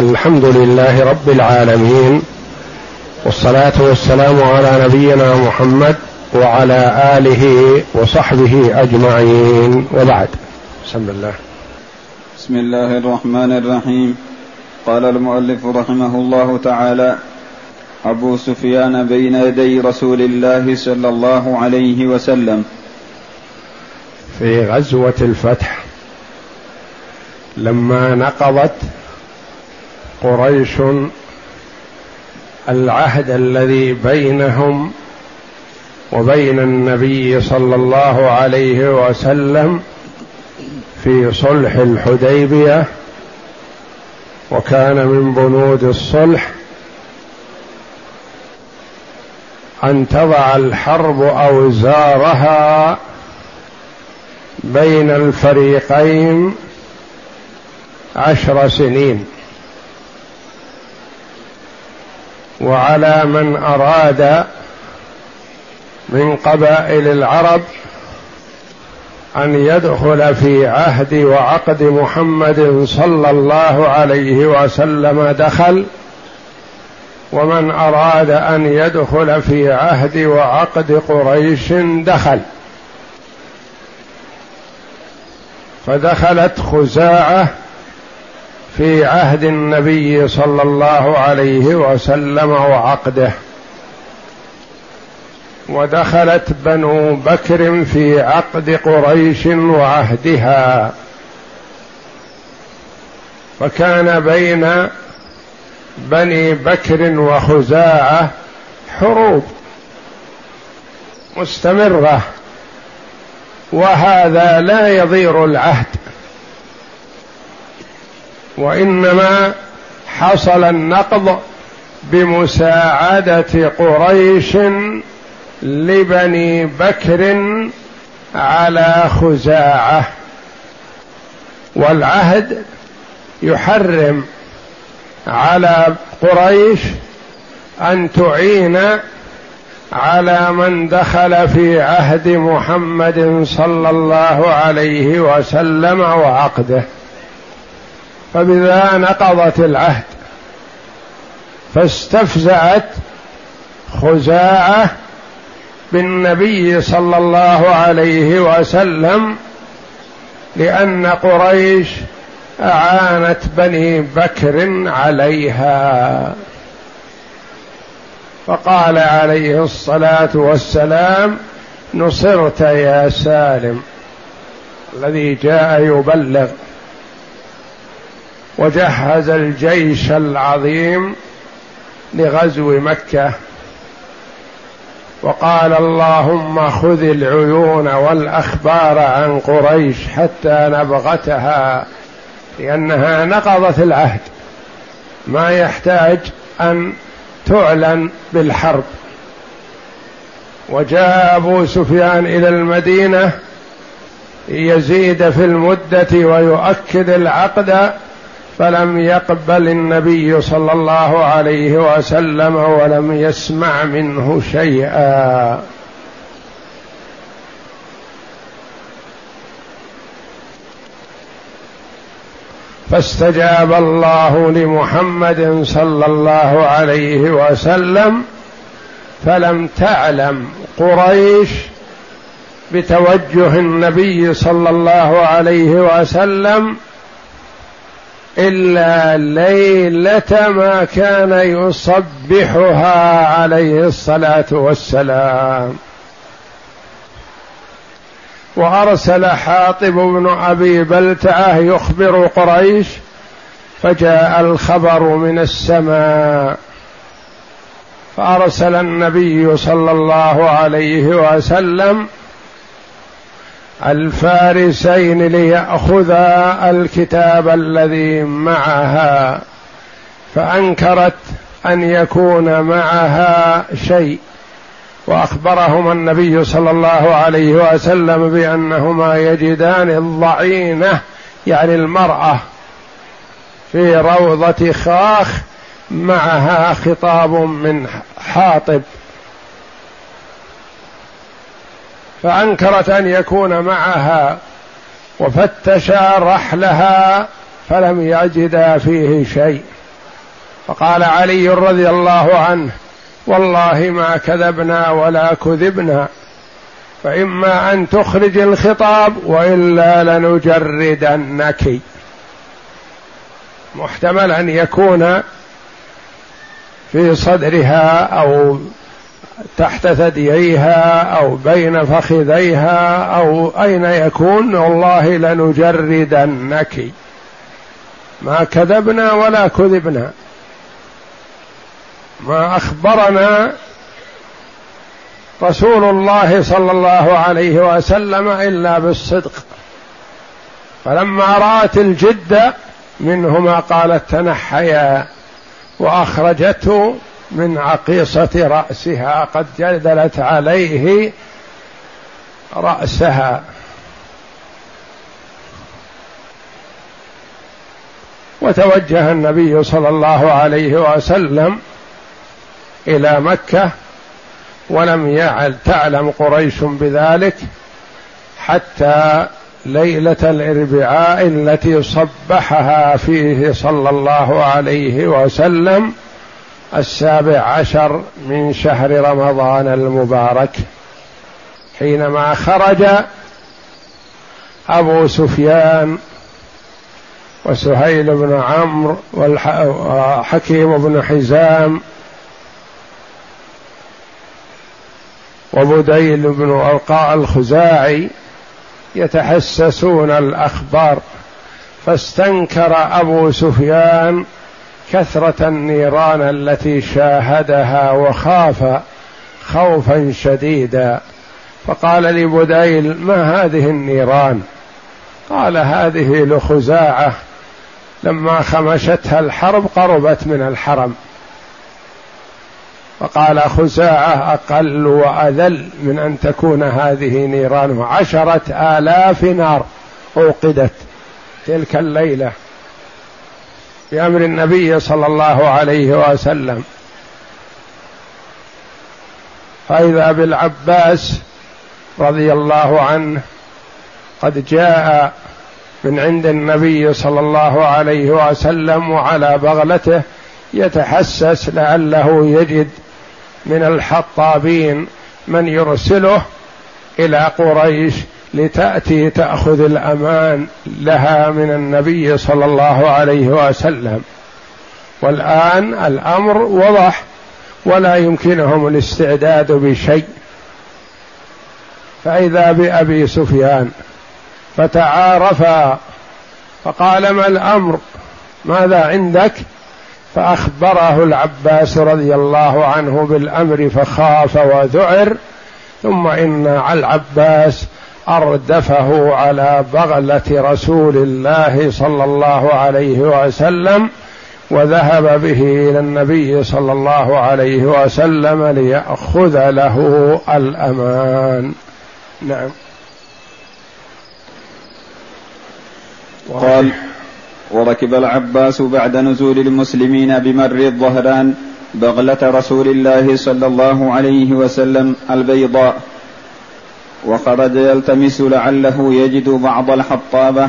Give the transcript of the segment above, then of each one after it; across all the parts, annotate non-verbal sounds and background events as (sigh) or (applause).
الحمد لله رب العالمين والصلاة والسلام على نبينا محمد وعلى آله وصحبه أجمعين. وبعد. بسم الله. بسم الله الرحمن الرحيم. قال المؤلف رحمه الله تعالى أبو سفيان بين يدي رسول الله صلى الله عليه وسلم. في غزوة الفتح لما نقضت قريش العهد الذي بينهم وبين النبي صلى الله عليه وسلم في صلح الحديبية وكان من بنود الصلح أن تضع الحرب أوزارها بين الفريقين عشر سنين. وعلى من أراد من قبائل العرب أن يدخل في عهد وعقد محمد صلى الله عليه وسلم دخل ومن أراد أن يدخل في عهد وعقد قريش دخل. فدخلت خزاعة في عهد النبي صلى الله عليه وسلم وعقده. ودخلت بنو بكر في عقد قريش وعهدها. فكان بين بني بكر وخزاعة حروب مستمرة وهذا لا يضير العهد. وإنما حصل النقض بمساعدة قريش لبني بكر على خزاعة. والعهد يحرم على قريش أن تعين على من دخل في عهد محمد صلى الله عليه وسلم وعقده. فبذا نقضت العهد. فاستفزعت خزاعة بالنبي صلى الله عليه وسلم لأن قريش أعانت بني بكر عليها. فقال عليه الصلاة والسلام نصرت يا سالم الذي جاء يبلغ وجهز الجيش العظيم لغزو مكة. وقال اللهم خذ العيون والأخبار عن قريش حتى نبغتها لأنها نقضت العهد. ما يحتاج أن تعلن بالحرب. وجاء أبو سفيان إلى المدينة يزيد في المدة ويؤكد العقد فلم يقبل النبي صلى الله عليه وسلم ولم يسمع منه شيئا. فاستجاب الله لمحمد صلى الله عليه وسلم فلم تعلم قريش بتوجه النبي صلى الله عليه وسلم إلا ليلة ما كان يصبحها عليه الصلاة والسلام. وأرسل حاطب بن أبي بلتعة يخبر قريش فجاء الخبر من السماء. فأرسل النبي صلى الله عليه وسلم الفارسين ليأخذا الكتاب الذي معها فأنكرت أن يكون معها شيء. واخبرهما النبي صلى الله عليه وسلم بأنهما يجدان الضعينة يعني المرأة في روضة خاخ معها خطاب من حاطب. فأنكرت أن يكون معها وفتشا رحلها فلم يجدا فيه شيء. فقال علي رضي الله عنه والله ما كذبنا ولا كذبنا فإما أن تخرج الخطاب وإلا لنجردنك. محتمل أن يكون في صدرها أو تحت ثدييها أو بين فخذيها أو أين يكون؟ والله لنجردنك. ما كذبنا ولا كذبنا. ما أخبرنا رسول الله صلى الله عليه وسلم إلا بالصدق. فلما رأت الجد منهما قالت تنحيا وأخرجته من عقيصة رأسها قد جدلت عليه رأسها. وتوجه النبي صلى الله عليه وسلم إلى مكة ولم يعل تعلم قريش بذلك حتى ليلة الإربعاء التي صبحها فيه صلى الله عليه وسلم السابع عشر من شهر رمضان المبارك حينما خرج أبو سفيان وسهيل بن عمرو وحكيم بن حزام وبديل بن ورقاء الخزاعي يتحسسون الأخبار فاستنكر أبو سفيان كثرة النيران التي شاهدها وخاف خوفا شديدا. فقال لبديل ما هذه النيران؟ قال هذه لخزاعة. لما خمشتها الحرب قربت من الحرم. فقال خزاعة أقل وأذل من أن تكون هذه نيرانه عشرة آلاف نار أوقدت تلك الليلة. بأمر النبي صلى الله عليه وسلم. فإذا بالعباس رضي الله عنه قد جاء من عند النبي صلى الله عليه وسلم وعلى بغلته يتحسس لعله يجد من الحطابين من يرسله إلى قريش لتأتي تأخذ الأمان لها من النبي صلى الله عليه وسلم. والآن الأمر وضح ولا يمكنهم الاستعداد بشيء. فإذا بأبي سفيان فتعارفا فقال ما الأمر؟ ماذا عندك؟ فأخبره العباس رضي الله عنه بالأمر فخاف وذعر. ثم إن العباس أردفه على بغلة رسول الله صلى الله عليه وسلم وذهب به إلى النبي صلى الله عليه وسلم ليأخذ له الأمان. نعم. قال وركب العباس بعد نزول المسلمين بمر الظهران بغلة رسول الله صلى الله عليه وسلم البيضاء وخرج يلتمس لعله يجد بعض الحطابة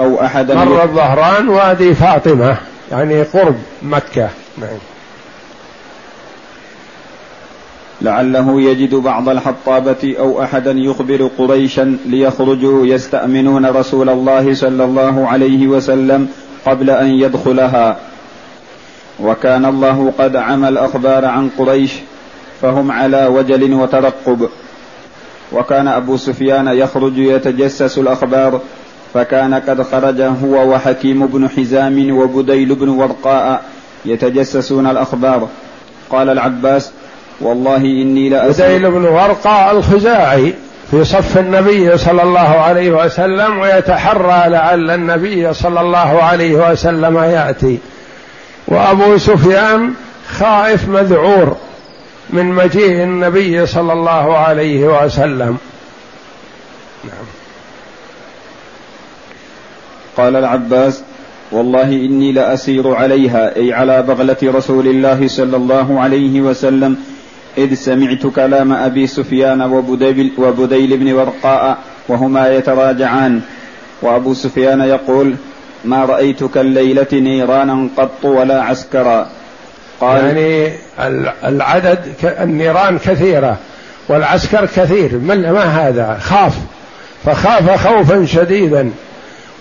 أو أحد مر الظهران وادي فاطمة يعني قرب مكة. نعم. لعله يجد بعض الحطابة أو أحدا يخبر قريشا ليخرجوا يستأمنون رسول الله صلى الله عليه وسلم قبل أن يدخلها. وكان الله قد عمى الأخبار عن قريش فهم على وجل وترقب. وكان أبو سفيان يخرج يتجسس الأخبار فكان قد خرج هو وحكيم بن حزام وبديل بن ورقاء يتجسسون الأخبار. قال العباس والله إني لأسيل بن ورقة الخزاعي في صف النبي صلى الله عليه وسلم ويتحرى لعل النبي صلى الله عليه وسلم يأتي. وأبو سفيان خائف مذعور. من مجيء النبي صلى الله عليه وسلم. نعم. قال العباس والله إني لأسير عليها أي على بغلة رسول الله صلى الله عليه وسلم إذ سمعت كلام أبي سفيان وبديل, وبديل بن ورقاء وهما يتراجعان. وأبو سفيان يقول ما رأيتك الليلة نيرانا قط ولا عسكرا. قال يعني العدد النيران كثيرة والعسكر كثير. من ما هذا؟ خاف. فخاف خوفا شديدا.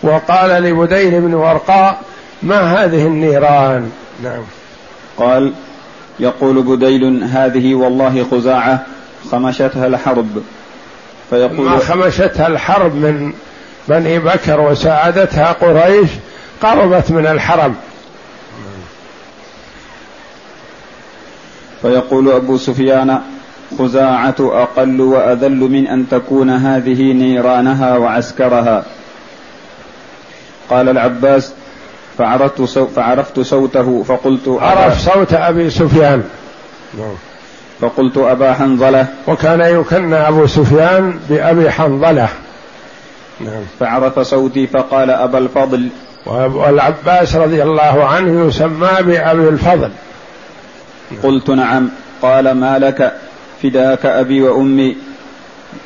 وقال لبديل بن ورقاء ما هذه النيران؟ نعم. قال يقول بديل هذه والله خزاعة خمشتها الحرب. فيقول ما خمشتها الحرب من بني بكر وساعدتها قريش قربت من الحرم. فيقول أبو سفيان خزاعة أقل وأذل من أن تكون هذه نيرانها وعسكرها. قال العباس فعرفت, صو فعرفت صوته فقلت عرف صوت أبي سفيان. فقلت أبا حنظلة. وكان يكنى أبو سفيان بأبي حنظلة. نعم. فعرف صوتي فقال أبا الفضل. والعباس رضي الله عنه يسمى بأبي الفضل. قلت نعم. قال ما لك؟ فداك أبي وأمي.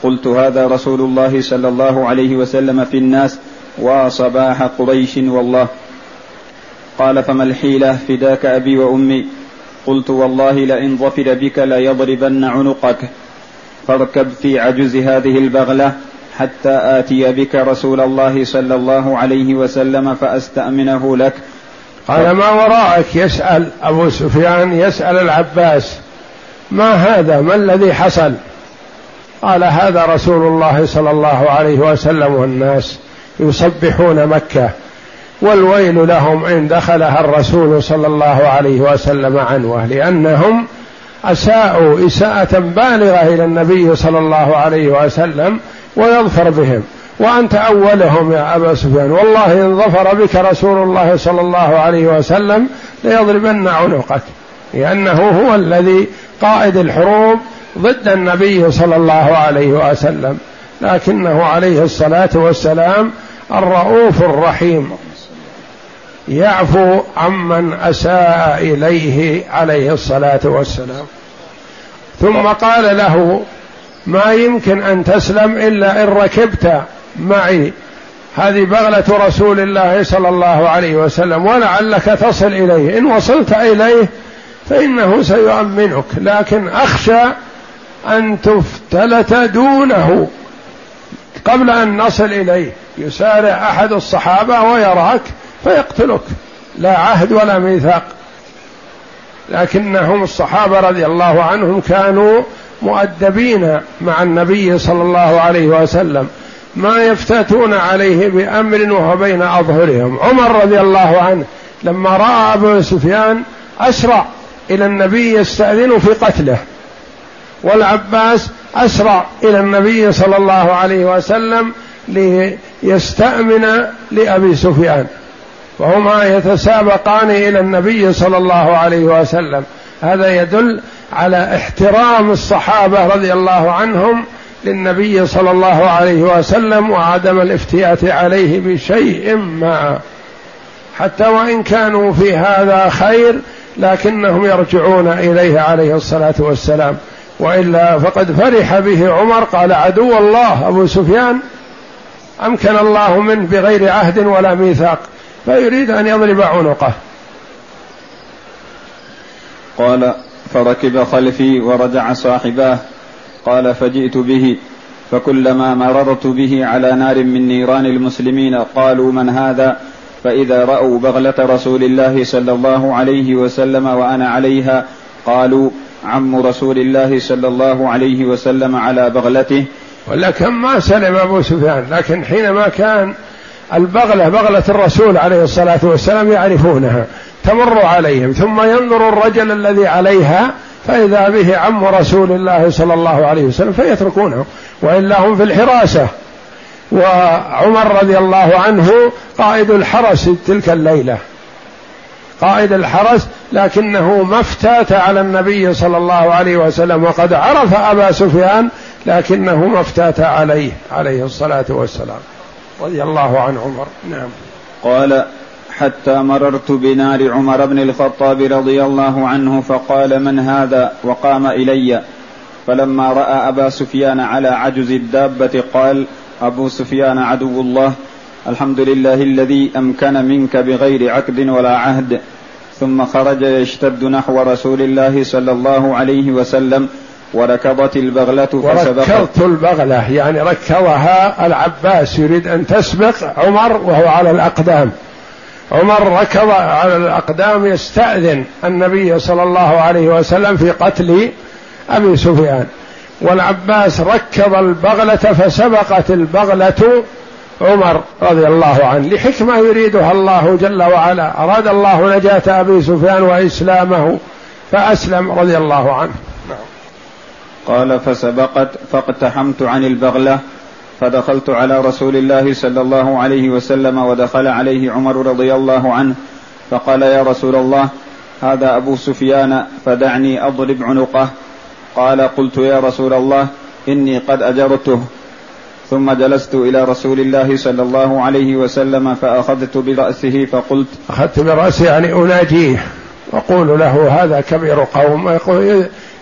قلت هذا رسول الله صلى الله عليه وسلم في الناس وصباح قريش والله. قال فما الحيلة؟ فداك أبي وأمي. قلت والله لئن ظفر بك ليضربن عنقك. فاركب في عجز هذه البغلة حتى آتي بك رسول الله صلى الله عليه وسلم فأستأمنه لك. قال ما وراءك يسأل أبو سفيان يسأل العباس ما هذا ما الذي حصل? قال هذا رسول الله صلى الله عليه وسلم والناس يصبحون مكة والويل لهم إن دخلها الرسول صلى الله عليه وسلم عنوة لأنهم أساءوا إساءة بالغة إلى النبي صلى الله عليه وسلم ويظفر بهم. وأنت أولهم يا أبا سفيان. والله إن ظفر بك رسول الله صلى الله عليه وسلم ليضربن عنقك لأنه هو الذي قائد الحروب ضد النبي صلى الله عليه وسلم. لكنه عليه الصلاة والسلام الرؤوف الرحيم. يعفو عمن أساء إليه عليه الصلاة والسلام. ثم قال له ما يمكن أن تسلم إلا إن ركبت معي. هذه بغلة رسول الله صلى الله عليه وسلم ولعلك تصل إليه. إن وصلت إليه فإنه سيؤمنك لكن أخشى أن تفتلت دونه قبل أن نصل إليه. يسارع أحد الصحابة ويراك فيقتلك. لا عهد ولا ميثاق. لكنهم الصحابة رضي الله عنهم كانوا مؤدبين مع النبي صلى الله عليه وسلم. ما يفتتون عليه بأمر وهو بين أظهرهم. عمر رضي الله عنه لما رأى أبو سفيان أسرع إلى النبي يستأذن في قتله والعباس أسرع إلى النبي صلى الله عليه وسلم ليستأمن لأبي سفيان وهما يتسابقان إلى النبي صلى الله عليه وسلم. هذا يدل على احترام الصحابة رضي الله عنهم للنبي صلى الله عليه وسلم وعدم الافتيات عليه بشيء ما. حتى وإن كانوا في هذا خير لكنهم يرجعون إليه عليه الصلاة والسلام. وإلا فقد فرح به عمر قال عدو الله أبو سفيان أمكن الله منه بغير عهد ولا ميثاق فيريد أن يضرب عنقه. قال فركب خلفي ورجع صاحباه قال فجئت به فكلما مررت به على نار من نيران المسلمين قالوا من هذا؟ فإذا رأوا بغلة رسول الله صلى الله عليه وسلم وأنا عليها قالوا عم رسول الله صلى الله عليه وسلم على بغلته. ولكن ما سلم أبو سفيان لكن حينما كان البغلة بغلة الرسول عليه الصلاة والسلام يعرفونها تمر عليهم ثم ينظر الرجل الذي عليها فإذا به عم رسول الله صلى الله عليه وسلم فيتركونه وإلا هم في الحراسة. وعمر رضي الله عنه قائد الحرس تلك الليلة. قائد الحرس لكنه ما افتات على النبي صلى الله عليه وسلم وقد عرف أبا سفيان لكنه ما افتات عليه عليه الصلاة والسلام. رضي الله عن عمر. نعم. قال حتى مررت بنار عمر بن الخطاب رضي الله عنه فقال من هذا وقام إلي. فلما رأى أبا سفيان على عجز الدابة قال أبو سفيان عدو الله الحمد لله الذي أمكن منك بغير عقد ولا عهد. ثم خرج يشتد نحو رسول الله صلى الله عليه وسلم وركضت البغلة فسبقت. وركضت البغلة يعني ركضها العباس يريد أن تسبق عمر وهو على الأقدام. عمر ركض على الأقدام يستأذن النبي صلى الله عليه وسلم في قتل أبي سفيان والعباس ركض البغلة فسبقت البغلة عمر رضي الله عنه لحكمة يريدها الله جل وعلا أراد الله نجاة أبي سفيان وإسلامه فأسلم رضي الله عنه نعم. قال فسبقت فاقتحمت عن البغلة فدخلت على رسول الله صلى الله عليه وسلم ودخل عليه عمر رضي الله عنه فقال يا رسول الله هذا أبو سفيان فدعني أضرب عنقه. قال قلت يا رسول الله إني قد أجرته. ثم جلست إلى رسول الله صلى الله عليه وسلم فأخذت برأسه فقلت أخذت برأسه يعني أناجيه وأقول له هذا كبير قوم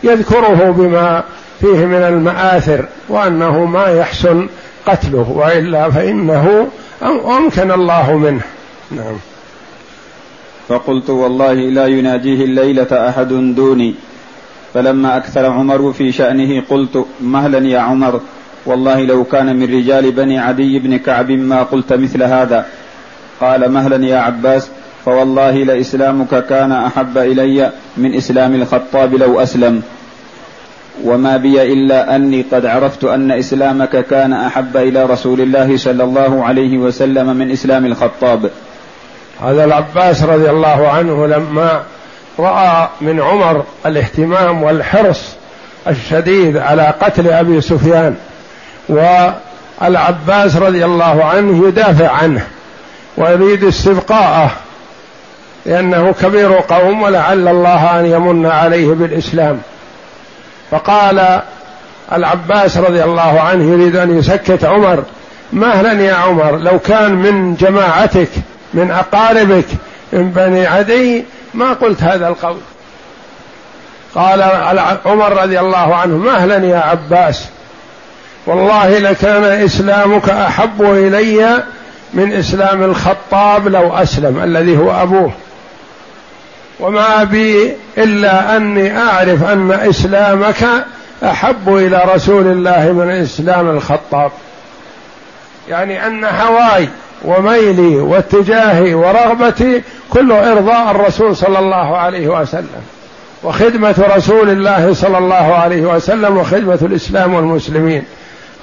يذكره بما فيه من المآثر وأنه ما يحسن قتله وإلا فإنه أمكن الله منه. نعم. فقلت والله لا يناجيه الليلة أحد دوني. فلما أكثر عمر في شأنه قلت مهلا يا عمر والله لو كان من رجال بني عدي بن كعب ما قلت مثل هذا. قال مهلا يا عباس فوالله لإسلامك كان أحب إلي من إسلام الخطاب لو أسلم. وما بي إلا أني قد عرفت أن إسلامك كان أحب إلى رسول الله صلى الله عليه وسلم من إسلام الخطاب. هذا العباس رضي الله عنه لما رأى من عمر الاهتمام والحرص الشديد على قتل أبي سفيان والعباس رضي الله عنه يدافع عنه ويريد استبقاءه لأنه كبير قوم ولعل الله أن يمن عليه بالإسلام. فقال العباس رضي الله عنه يريد أن يسكت عمر. مهلا يا عمر؟ لو كان من جماعتك من أقاربك من بني عدي ما قلت هذا القول. قال عمر رضي الله عنه مهلا يا عباس؟ والله لكان إسلامك أحب إلي من إسلام الخطاب لو أسلم الذي هو أبوه. وما بي إلا أني أعرف أن إسلامك أحب إلى رسول الله من اسلام الخطاب. يعني أن هواي وميلي واتجاهي ورغبتي كله إرضاء الرسول صلى الله عليه وسلم. وخدمة رسول الله صلى الله عليه وسلم وخدمة الإسلام والمسلمين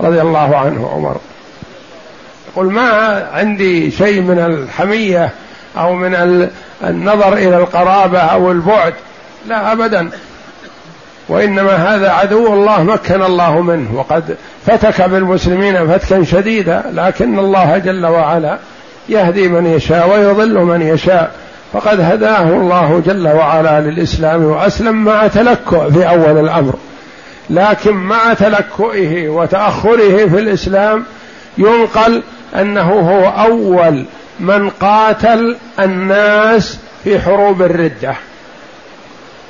رضي الله عنه عمر يقول ما عندي شيء من الحمية أو من النظر إلى القرابة أو البعد لا ابدا. وإنما هذا عدو الله مكن الله منه وقد فتك بالمسلمين فتكا شديدا لكن الله جل وعلا يهدي من يشاء ويضل من يشاء. فقد هداه الله جل وعلا للإسلام وأسلم مع تلكؤ في أول الأمر. لكن مع تلكؤه وتأخره في الإسلام ينقل أنه هو أول من قاتل الناس في حروب الردة.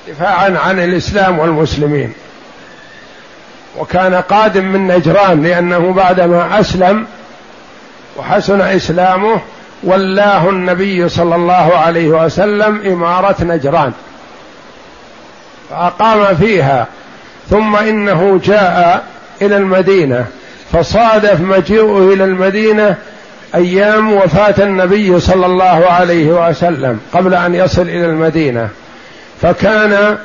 دفاعا عن الإسلام والمسلمين. وكان قادم من نجران لأنه بعدما أسلم وحسن إسلامه ولاه النبي صلى الله عليه وسلم إمارة نجران. فأقام فيها. ثم إنه جاء إلى المدينة. فصادف مجيئه إلى المدينة أيام وفاة النبي صلى الله عليه وسلم قبل أن يصل إلى المدينة فكان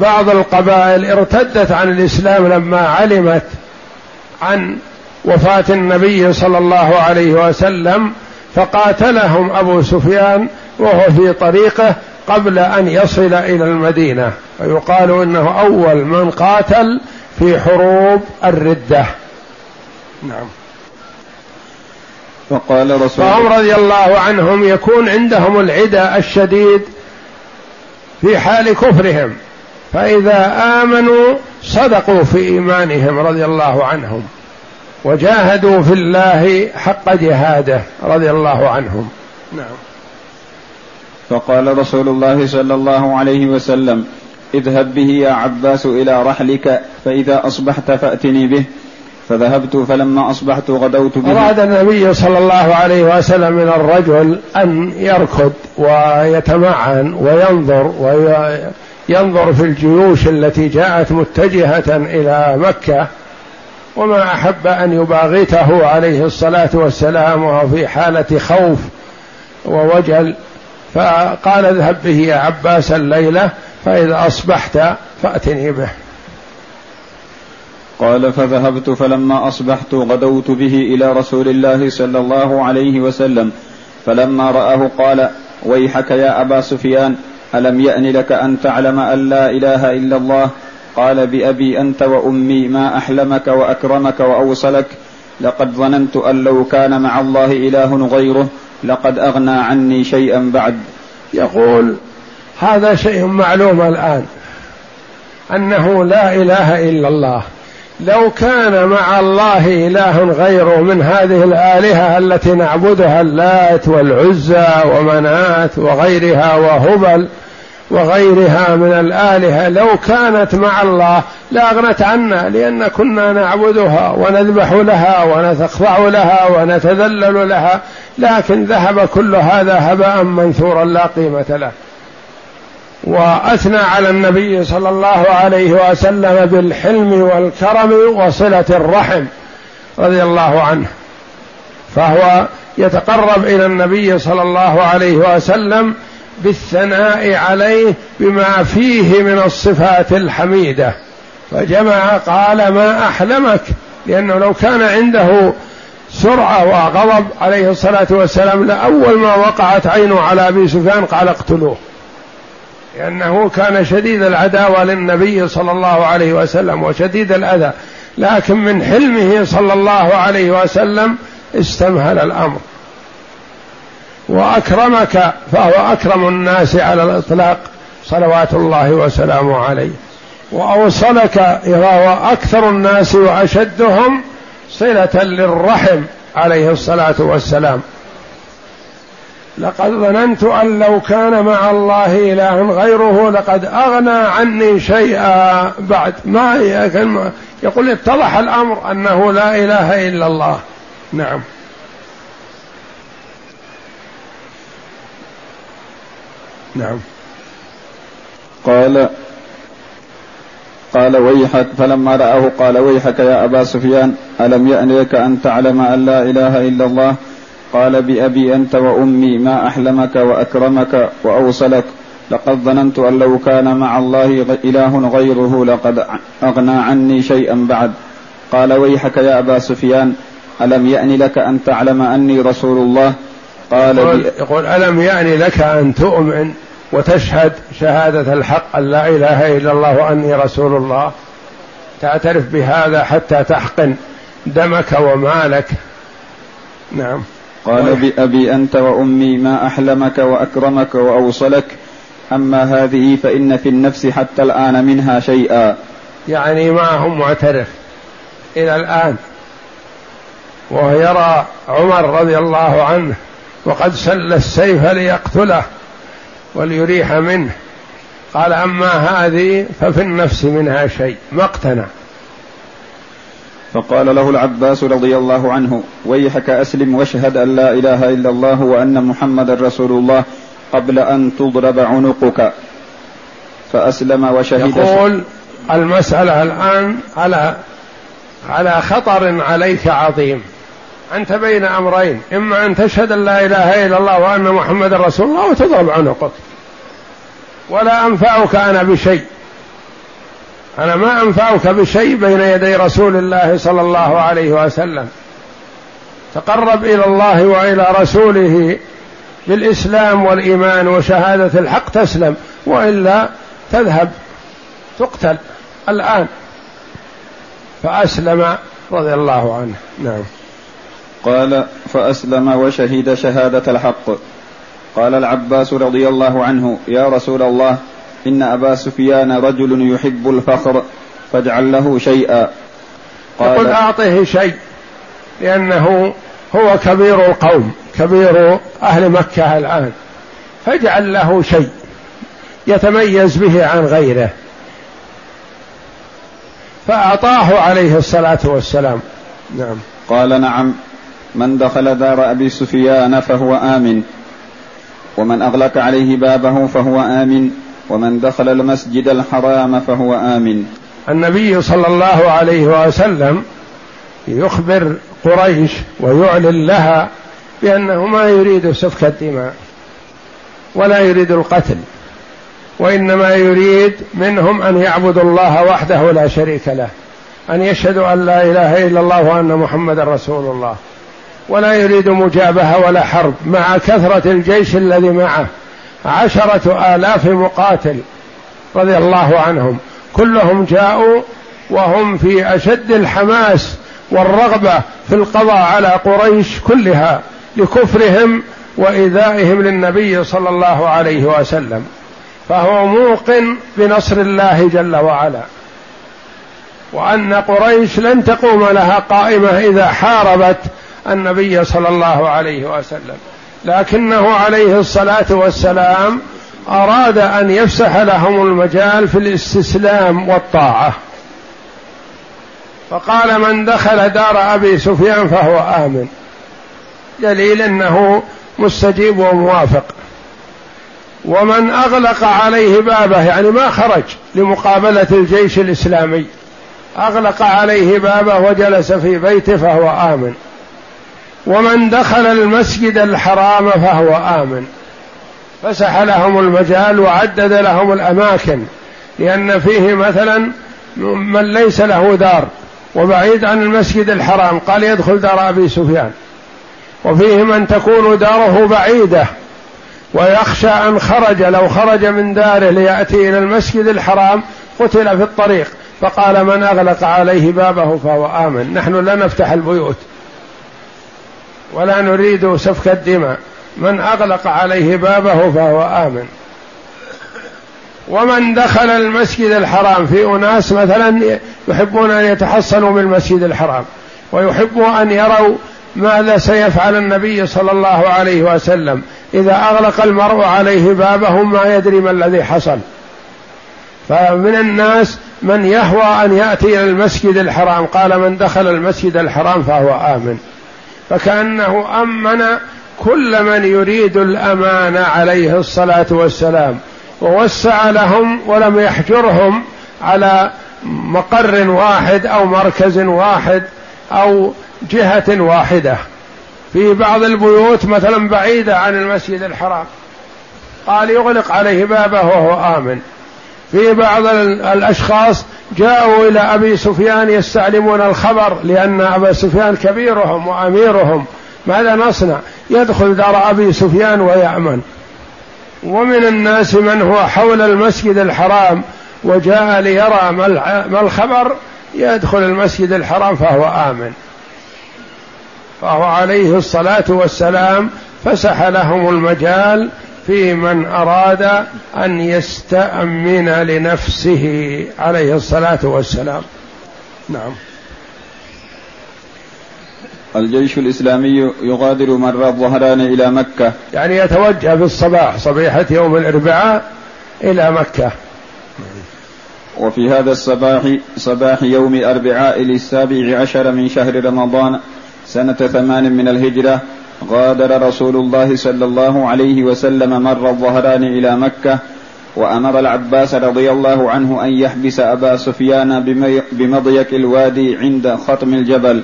بعض القبائل ارتدت عن الإسلام لما علمت عن وفاة النبي صلى الله عليه وسلم فقاتلهم أبو سفيان وهو في طريقه قبل أن يصل إلى المدينة. ويقال إنه أول من قاتل في حروب الردة. نعم. فقال رسول فهم رضي الله عنهم يكون عندهم العدا الشديد في حال كفرهم. فإذا آمنوا صدقوا في إيمانهم رضي الله عنهم وجاهدوا في الله حق جهاده رضي الله عنهم. نعم. فقال رسول الله صلى الله عليه وسلم اذهب به يا عباس إلى رحلك فإذا أصبحت فأتني به. فذهبت فلما أصبحت غدوت به. أراد النبي صلى الله عليه وسلم من الرجل أن يركض ويتمعن وينظر وينظر في الجيوش التي جاءت متجهة إلى مكة وما أحب أن يباغته عليه الصلاة والسلام وهو في حالة خوف ووجل. فقال اذهب به يا عباس الليلة فإذا أصبحت فأتني به. قال فذهبت فلما أصبحت غدوت به إلى رسول الله صلى الله عليه وسلم. فلما رآه قال ويحك يا أبا سفيان ألم يأن لك أن تعلم أن لا إله إلا الله؟ قال بأبي أنت وأمي ما أحلمك وأكرمك وأوصلك. لقد ظننت أن لو كان مع الله إله غيره لقد أغنى عني شيئا بعد. يقول هذا شيء معلوم الآن. أنه لا إله إلا الله. لو كان مع الله إله غيره من هذه الآلهة التي نعبدها اللات والعزى ومنات وغيرها وهبل وغيرها من الآلهة لو كانت مع الله لاغنت عنا لأن كنا نعبدها ونذبح لها ونخضع لها ونتذلل لها لكن ذهب كل هذا هباء منثورا لا قيمة له. وأثنى على النبي صلى الله عليه وسلم بالحلم والكرم وصلة الرحم رضي الله عنه. فهو يتقرب إلى النبي صلى الله عليه وسلم بالثناء عليه بما فيه من الصفات الحميدة. فجمع قال ما أحلمك؟ لأنه لو كان عنده سرعة وغضب عليه الصلاة والسلام لأول ما وقعت عينه على أبي سفيان قال اقتلوه. لأنه كان شديد العداوة للنبي صلى الله عليه وسلم وشديد الأذى. لكن من حلمه صلى الله عليه وسلم استمهل الأمر. وأكرمك فهو أكرم الناس على الإطلاق صلوات الله وسلامه عليه. وأوصلك وهو أكثر الناس وأشدهم صلة للرحم عليه الصلاة والسلام. لقد ظننت أن لو كان مع الله اله غيره لقد أغنى عني شيئا بعد. ما يقول اتضح الأمر أنه لا إله إلا الله. نعم. نعم. قال قال ويحك فلما رآه قال ويحك يا أبا سفيان ألم يأن لك أن تعلم أن لا إله إلا الله؟ قال بأبي أنت وأمي ما أحلمك وأكرمك وأوصلك. لقد ظننت أن لو كان مع الله إله غيره لقد أغنى عني شيئا بعد. قال ويحك يا أبا سفيان ألم يأن لك أن تعلم أني رسول الله؟ قال يقول, يقول ألم يأن لك أن تؤمن وتشهد شهادة الحق أن لا إله إلا الله وأني رسول الله؟ تعترف بهذا حتى تحقن دمك ومالك. نعم. قال بأبي أنت وأمي ما أحلمك وأكرمك وأوصلك. أما هذه فإن في النفس حتى الآن منها شيئا. يعني ما هو معترف. إلى الآن. وهو يرى عمر رضي الله عنه وقد سل السيف ليقتله وليريح منه. قال أما هذه ففي النفس منها شيء. ما اقتنع. فقال له العباس رضي الله عنه ويحك أسلم واشهد أن لا إله إلا الله وأن محمدا رسول الله قبل أن تضرب عنقك. فأسلم وشهد. يقول المسألة الآن على على خطر عليك عظيم. أنت بين أمرين إما أن تشهد أن لا إله إلا الله وأن محمدا رسول الله وتضرب عنقك. ولا أنفعك أنا بشيء. أنا ما أنفعك بشيء بين يدي رسول الله صلى الله عليه وسلم. تقرب إلى الله وإلى رسوله بالإسلام والإيمان وشهادة الحق تسلم وإلا تذهب تقتل الآن. فأسلم رضي الله عنه. نعم. قال فأسلم وشهد شهادة الحق. قال العباس رضي الله عنه يا رسول الله إن أبا سفيان رجل يحب الفخر فاجعل له شيئا. قال يقول أعطه شيء لأنه هو كبير القوم كبير أهل مكة الآن. فاجعل له شيء يتميز به عن غيره. فأعطاه عليه الصلاة والسلام. نعم. قال نعم من دخل دار أبي سفيان فهو آمن ومن أغلق عليه بابه فهو آمن. ومن دخل المسجد الحرام فهو آمن. النبي صلى الله عليه وسلم يخبر قريش ويعلن لها بأنه ما يريد سفك الدماء ولا يريد القتل وإنما يريد منهم أن يعبدوا الله وحده لا شريك له أن يشهدوا أن لا إله إلا الله وأن محمد رسول الله ولا يريد مجابهة ولا حرب مع كثرة الجيش الذي معه. عشرة آلاف مقاتل رضي الله عنهم. كلهم جاءوا وهم في أشد الحماس والرغبة في القضاء على قريش كلها لكفرهم وإيذائهم للنبي صلى الله عليه وسلم. فهو موقن بنصر الله جل وعلا. وأن قريش لن تقوم لها قائمة إذا حاربت النبي صلى الله عليه وسلم. لكنه عليه الصلاة والسلام أراد أن يفسح لهم المجال في الاستسلام والطاعة. فقال من دخل دار أبي سفيان فهو آمن. دليل أنه مستجيب وموافق. ومن أغلق عليه بابه يعني ما خرج لمقابلة الجيش الإسلامي أغلق عليه بابه وجلس في بيته فهو آمن. ومن دخل المسجد الحرام فهو آمن. فسح لهم المجال وعدد لهم الأماكن لأن فيه مثلا من ليس له دار وبعيد عن المسجد الحرام قال يدخل دار أبي سفيان. وفيه من تكون داره بعيدة ويخشى أن خرج لو خرج من داره ليأتي إلى المسجد الحرام قتل في الطريق. فقال من أغلق عليه بابه فهو آمن. نحن لا نفتح البيوت. ولا نريد سفك الدماء. من أغلق عليه بابه فهو آمن. ومن دخل المسجد الحرام في أناس مثلا يحبون أن يتحصنوا من المسجد الحرام ويحبوا أن يروا ماذا سيفعل النبي صلى الله عليه وسلم. إذا أغلق المرء عليه بابه ما يدري ما الذي حصل. فمن الناس من يهوى أن يأتي إلى المسجد الحرام. قال من دخل المسجد الحرام فهو آمن. فكأنه أمن كل من يريد الأمان عليه الصلاة والسلام. ووسع لهم ولم يحجرهم على مقر واحد أو مركز واحد أو جهة واحدة. في بعض البيوت مثلا بعيدة عن المسجد الحرام. قال يغلق عليه بابه وهو آمن. في بعض الأشخاص جاءوا إلى أبي سفيان يستعلمون الخبر لأن أبا سفيان كبيرهم وأميرهم. ماذا نصنع؟ يدخل دار أبي سفيان ويأمن. ومن الناس من هو حول المسجد الحرام وجاء ليرى ما الخبر؟ يدخل المسجد الحرام فهو آمن. فهو عليه الصلاة والسلام فسح لهم المجال في من أراد أن يستأمن لنفسه عليه الصلاة والسلام. نعم. الجيش الإسلامي يغادر مر الظهران إلى مكة. يعني يتوجه في الصباح صبيحة يوم الأربعاء إلى مكة. وفي هذا الصباح صباح يوم أربعاء للسابع عشر من شهر رمضان سنة ثمان من الهجرة غادر رسول الله صلى الله عليه وسلم مر الظهران إلى مكة وأمر العباس رضي الله عنه أن يحبس أبا سفيان بمضيق الوادي عند خطم الجبل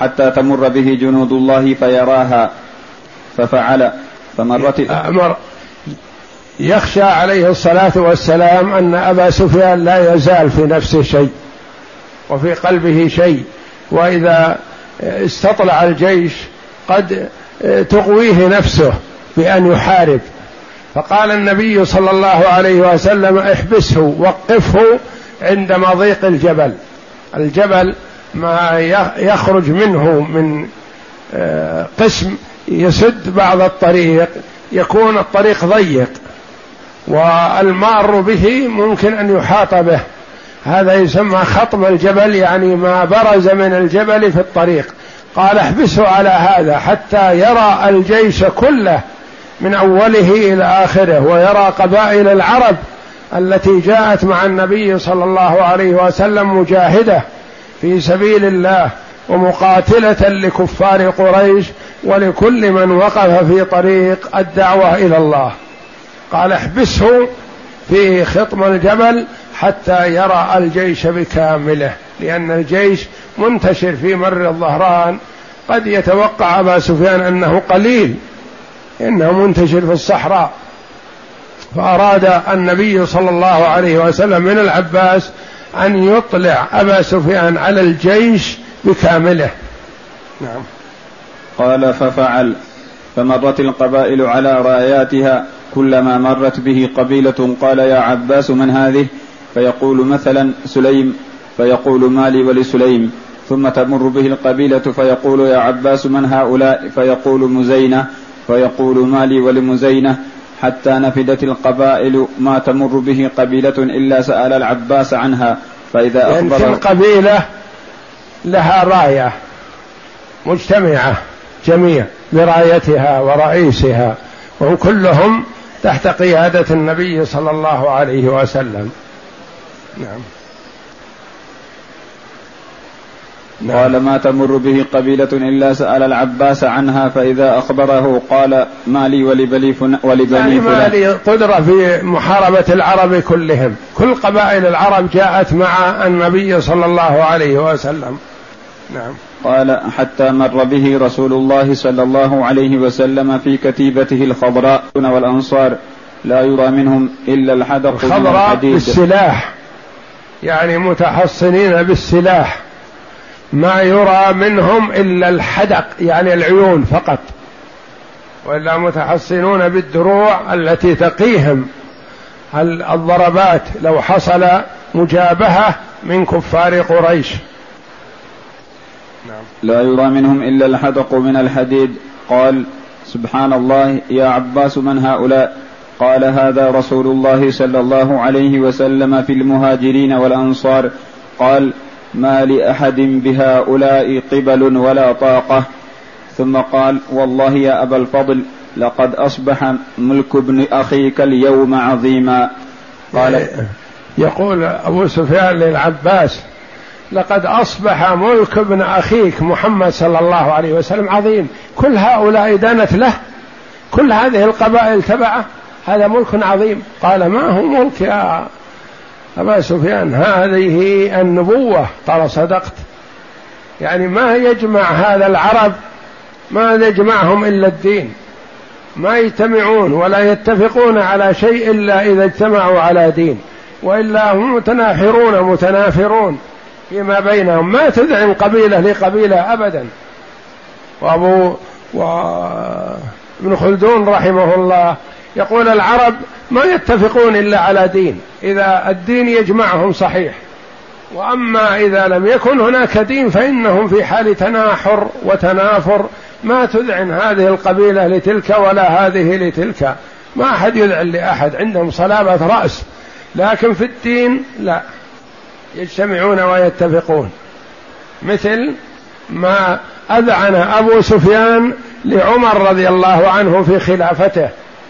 حتى تمر به جنود الله فيراها ففعل فمرت أمر يخشى عليه الصلاة والسلام أن أبا سفيان لا يزال في نفسه شيء وفي قلبه شيء وإذا استطلع الجيش قد تغويه نفسه بأن يحارب. فقال النبي صلى الله عليه وسلم احبسه وقفه عند مضيق الجبل. الجبل ما يخرج منه من آه، قسم يسد بعض الطريق يكون الطريق ضيق والمار به ممكن أن يحاط به. هذا يسمى خطم الجبل يعني ما برز من الجبل في الطريق. قال احبسه على هذا حتى يرى الجيش كله من أوله إلى آخره ويرى قبائل العرب التي جاءت مع النبي صلى الله عليه وسلم مجاهدة في سبيل الله ومقاتلة لكفار قريش ولكل من وقف في طريق الدعوة إلى الله. قال احبسه في خطم الجبل حتى يرى الجيش بكامله. لأن الجيش منتشر في مر الظهران. قد يتوقع أبا سفيان أنه قليل إنه منتشر في الصحراء. فأراد النبي صلى الله عليه وسلم من العباس أن يطلع أبا سفيان على الجيش بكامله. نعم. قال ففعل فمرت القبائل على راياتها كلما مرت به قبيلة. قال يا عباس من هذه؟ فيقول مثلا سليم فيقول مالي ولسليم. ثم تمر به القبيلة فيقول يا عباس من هؤلاء؟ فيقول مزينة. فيقول مالي ولمزينة. حتى نفدت القبائل ما تمر به قبيلة إلا سأل العباس عنها. فإذا أخبر يعني القبيلة لها راية مجتمعة جميع برأيتها ورئيسها وهم كلهم تحت قيادة النبي صلى الله عليه وسلم. نعم. نعم. قال ما تمر به قبيلة إلا سأل العباس عنها فإذا أخبره قال ما لي ولبني ولبني يعني ما لي قدرة في محاربة العرب كلهم. كل قبائل العرب جاءت مع النبي صلى الله عليه وسلم. نعم. قال حتى مر به رسول الله صلى الله عليه وسلم في كتيبته الخضراء والأنصار. لا يرى منهم إلا الحدق الخضراء بالسلاح. يعني متحصنين بالسلاح. ما يرى منهم إلا الحدق يعني العيون فقط. وإلا متحصنون بالدروع التي تقيهم. الضربات لو حصل مجابهة من كفار قريش؟ نعم. لا يرى منهم إلا الحدق من الحديد. قال سبحان الله يا عباس من هؤلاء؟ قال هذا رسول الله صلى الله عليه وسلم في المهاجرين والأنصار. قال ما لأحد بهؤلاء قبل ولا طاقة. ثم قال والله يا أبا الفضل لقد أصبح ملك ابن أخيك اليوم عظيما. قال يقول أبو سفيان للعباس لقد أصبح ملك ابن أخيك محمد صلى الله عليه وسلم عظيم. كل هؤلاء دانت له؟ كل هذه القبائل تبعه؟ هذا ملك عظيم. قال ما هو ملك يا أبا سفيان هذه النبوة قال صدقت. يعني ما يجمع هذا العرب ما يجمعهم إلا الدين. ما يجتمعون ولا يتفقون على شيء إلا إذا اجتمعوا على دين. وإلا هم متناحرون متنافرون فيما بينهم. ما تدعم قبيلة لقبيلة أبدا. وأبو وابن خلدون رحمه الله يقول العرب ما يتفقون إلا على دين إذا الدين يجمعهم صحيح. وأما إذا لم يكن هناك دين فإنهم في حال تناحر وتنافر. ما تذعن هذه القبيلة لتلك ولا هذه لتلك. ما أحد يذعن لأحد عندهم صلابة رأس. لكن في الدين لا. يجتمعون ويتفقون. مثل ما أذعن أبو سفيان لعمر رضي الله عنه في خلافته.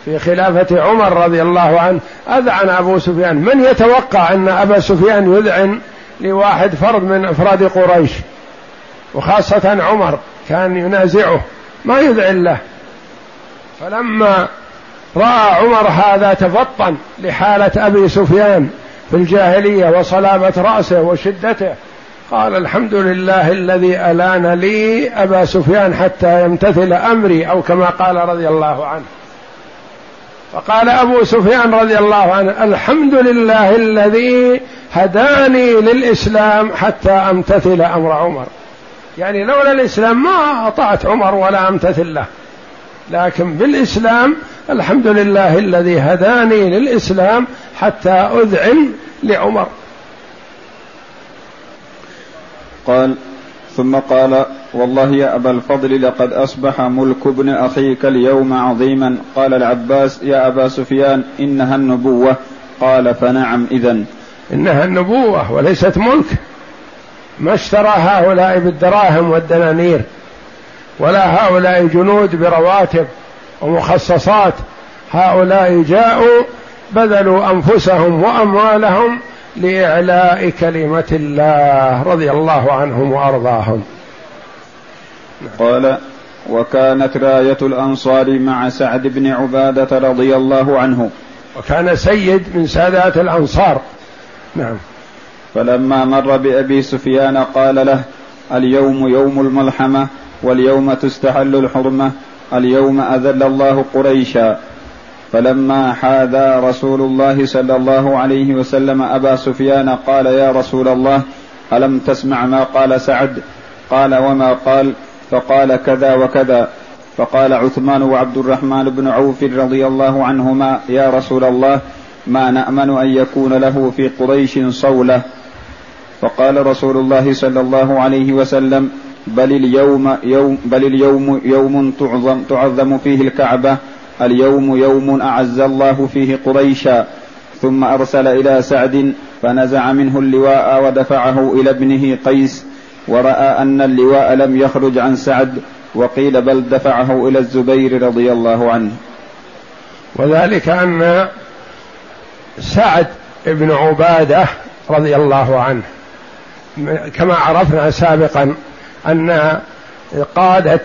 في خلافة عمر رضي الله عنه أذعن أبو سفيان من يتوقع أن أبا سفيان يذعن لواحد فرد من أفراد قريش؟ وخاصة عمر كان ينازعه ما يذعن له. فلما رأى عمر هذا تفطن لحالة أبي سفيان في الجاهلية وصلابة رأسه وشدته قال الحمد لله الذي ألان لي أبا سفيان حتى يمتثل أمري أو كما قال رضي الله عنه. فقال أبو سفيان رضي الله عنه الحمد لله الذي هداني للإسلام حتى أمتثل أمر عمر. يعني لولا الإسلام ما اطعت عمر ولا أمتثل له. لكن بالإسلام الحمد لله الذي هداني للإسلام حتى أذعن لعمر. قال ثم قال والله يا أبا الفضل لقد أصبح ملك ابن أخيك اليوم عظيما. قال العباس يا أبا سفيان إنها النبوة. قال فنعم إذا إنها النبوة وليست ملك. ما اشترى هؤلاء بالدراهم والدنانير ولا هؤلاء جنود برواتب ومخصصات. هؤلاء جاءوا بذلوا أنفسهم وأموالهم لإعلاء كلمة الله رضي الله عنهم وأرضاهم. قال وكانت راية الأنصار مع سعد بن عبادة رضي الله عنه. وكان سيد من سادات الأنصار. نعم. فلما مر بأبي سفيان قال له اليوم يوم الملحمة واليوم تستحل الحرمة اليوم أذل الله قريشا. فلما حاذى رسول الله صلى الله عليه وسلم أبا سفيان قال يا رسول الله ألم تسمع ما قال سعد؟ قال وما قال؟ فقال كذا وكذا. فقال عثمان وعبد الرحمن بن عوف رضي الله عنهما يا رسول الله ما نأمن أن يكون له في قريش صولة؟ فقال رسول الله صلى الله عليه وسلم بل اليوم يوم بل اليوم يوم تعظم تعظم فيه الكعبة اليوم يوم أعز الله فيه قريشا ثم أرسل إلى سعد فنزع منه اللواء ودفعه إلى ابنه قيس ورأى أن اللواء لم يخرج عن سعد وقيل بل دفعه إلى الزبير رضي الله عنه. وذلك أن سعد بن عبادة رضي الله عنه. كما عرفنا سابقا أن قادة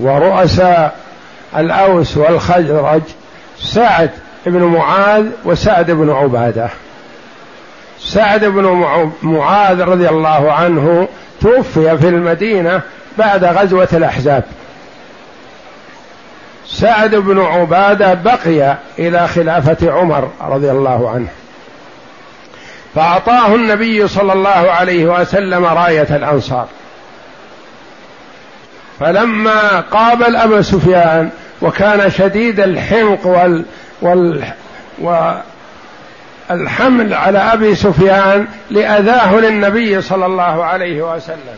ورؤساء الأوس والخزرج سعد بن معاذ وسعد بن عبادة. سعد بن معاذ رضي الله عنه توفي في المدينة بعد غزوة الأحزاب. سعد بن عبادة بقي إلى خلافة عمر رضي الله عنه. فأعطاه النبي صلى الله عليه وسلم راية الأنصار. فلما قابل ابا سفيان وكان شديد الحنق وال, وال والحمل على أبي سفيان لأذاه للنبي صلى الله عليه وسلم.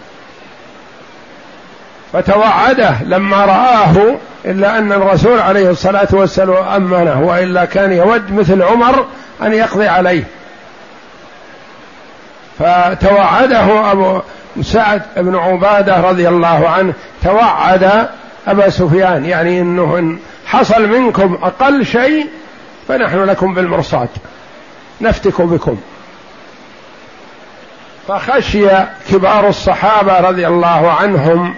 فتوعده لما رآه إلا أن الرسول عليه الصلاة والسلام أمنه وإلا كان يود مثل عمر أن يقضي عليه. فتوعده أبو سعد بن عبادة رضي الله عنه توعد أبا سفيان يعني أنه إن حصل منكم أقل شيء فنحن لكم بالمرصاد نفتك بكم. فخشي كبار الصحابة رضي الله عنهم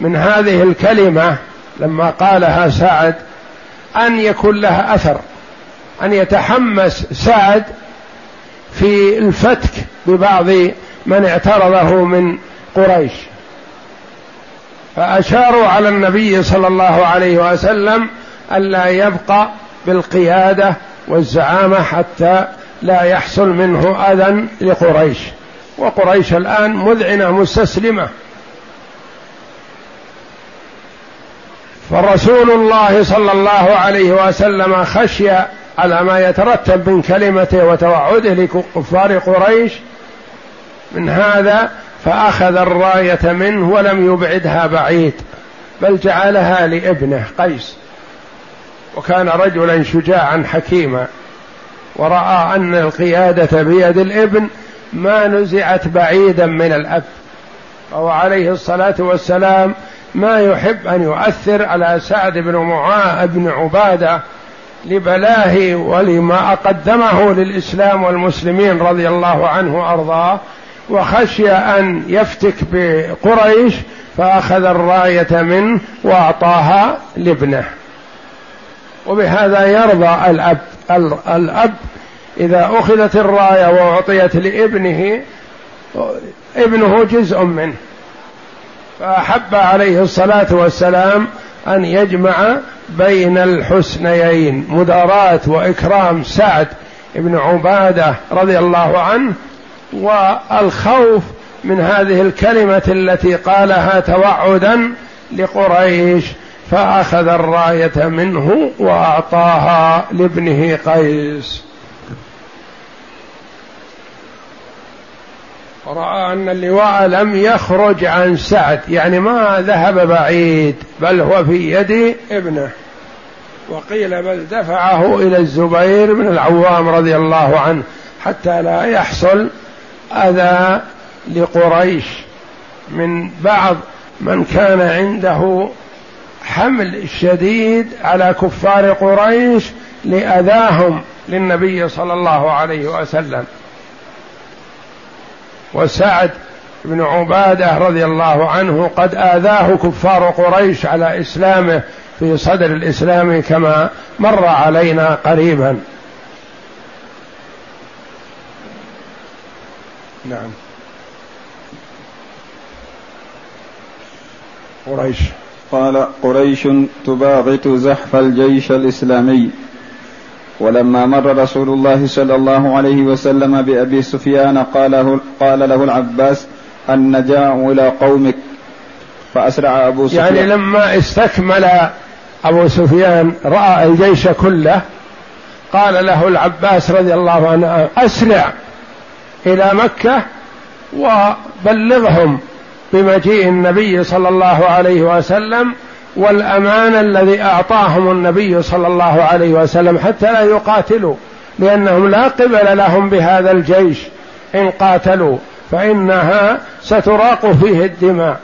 من هذه الكلمة لما قالها سعد أن يكون لها أثر أن يتحمس سعد في الفتك ببعض من اعترضه من قريش. فأشاروا على النبي صلى الله عليه وسلم ألا يبقى بالقيادة والزعامة حتى لا يحصل منه أذى لقريش. وقريش الآن مذعنة مستسلمة. فرسول الله صلى الله عليه وسلم خشي على ما يترتب من كلمته وتوعده لكفار قريش من هذا فأخذ الراية منه ولم يبعدها بعيد بل جعلها لابنه قيس. وكان رجلا شجاعا حكيما ورأى أن القيادة بيد الابن ما نزعت بعيدا من الأب. وهو عليه الصلاة والسلام ما يحب أن يؤثر على سعد بن معاذ بن عبادة لبلاه ولما قدمه للإسلام والمسلمين رضي الله عنه وأرضاه. وخشي أن يفتك بقريش فأخذ الراية منه وأعطاها لابنه. وبهذا يرضى الأب. الأب إذا أخذت الراية وأعطيت لابنه ابنه جزء منه. فأحب عليه الصلاة والسلام أن يجمع بين الحسنيين مداراة وإكرام سعد بن عبادة رضي الله عنه والخوف من هذه الكلمة التي قالها توعدا لقريش فأخذ الراية منه وأعطاها لابنه قيس. راى أن اللواء لم يخرج عن سعد يعني ما ذهب بعيد بل هو في يد ابنه. وقيل بل دفعه إلى الزبير بن العوام رضي الله عنه حتى لا يحصل أذى لقريش من بعض من كان عنده حمل شديد على كفار قريش لأذاهم للنبي صلى الله عليه وسلم. وسعد بن عبادة رضي الله عنه قد آذاه كفار قريش على إسلامه في صدر الإسلام كما مر علينا قريبا. نعم. قريش. قال قريش تباغت زحف الجيش الإسلامي. ولما مر رسول الله صلى الله عليه وسلم بأبي سفيان قال, قال له العباس النجاء إلى قومك. فأسرع أبو سفيان. يعني لما استكمل أبو سفيان رأى الجيش كله قال له العباس رضي الله عنه أسرع. إلى مكة وبلغهم بمجيء النبي صلى الله عليه وسلم والأمان الذي أعطاهم النبي صلى الله عليه وسلم حتى لا يقاتلوا لأنهم لا قبل لهم بهذا الجيش إن قاتلوا فإنها ستراق فيه الدماء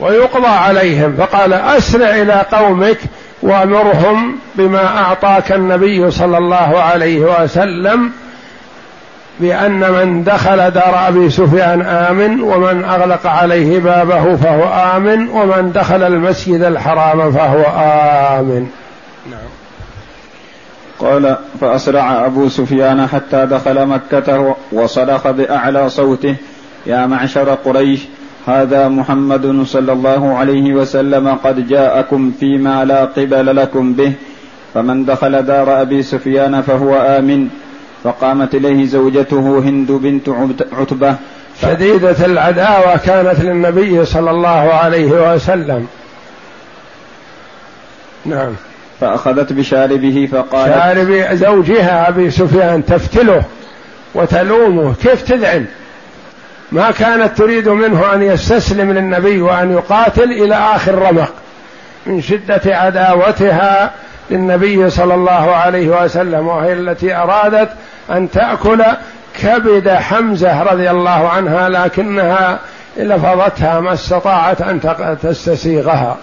ويقضى عليهم. فقال أسرع إلى قومك وأمرهم بما أعطاك النبي صلى الله عليه وسلم بأن من دخل دار أبي سفيان آمن ومن أغلق عليه بابه فهو آمن ومن دخل المسجد الحرام فهو آمن. نعم. قال فأسرع أبو سفيان حتى دخل مكة وصرخ بأعلى صوته يا معشر قريش هذا محمد صلى الله عليه وسلم قد جاءكم فيما لا قبل لكم به فمن دخل دار أبي سفيان فهو آمن فقامت إليه زوجته هند بنت عتبة. شديدة العداوة كانت للنبي صلى الله عليه وسلم. نعم. فأخذت بشاربه فقالت شارب زوجها أبي سفيان تفتله وتلومه كيف تذعن؟ ما كانت تريد منه أن يستسلم للنبي وأن يقاتل إلى آخر رمق. من شدة عداوتها للنبي صلى الله عليه وسلم وهي التي أرادت أن تأكل كبد حمزة رضي الله عنها لكنها لفظتها ما استطاعت أن تستسيغها.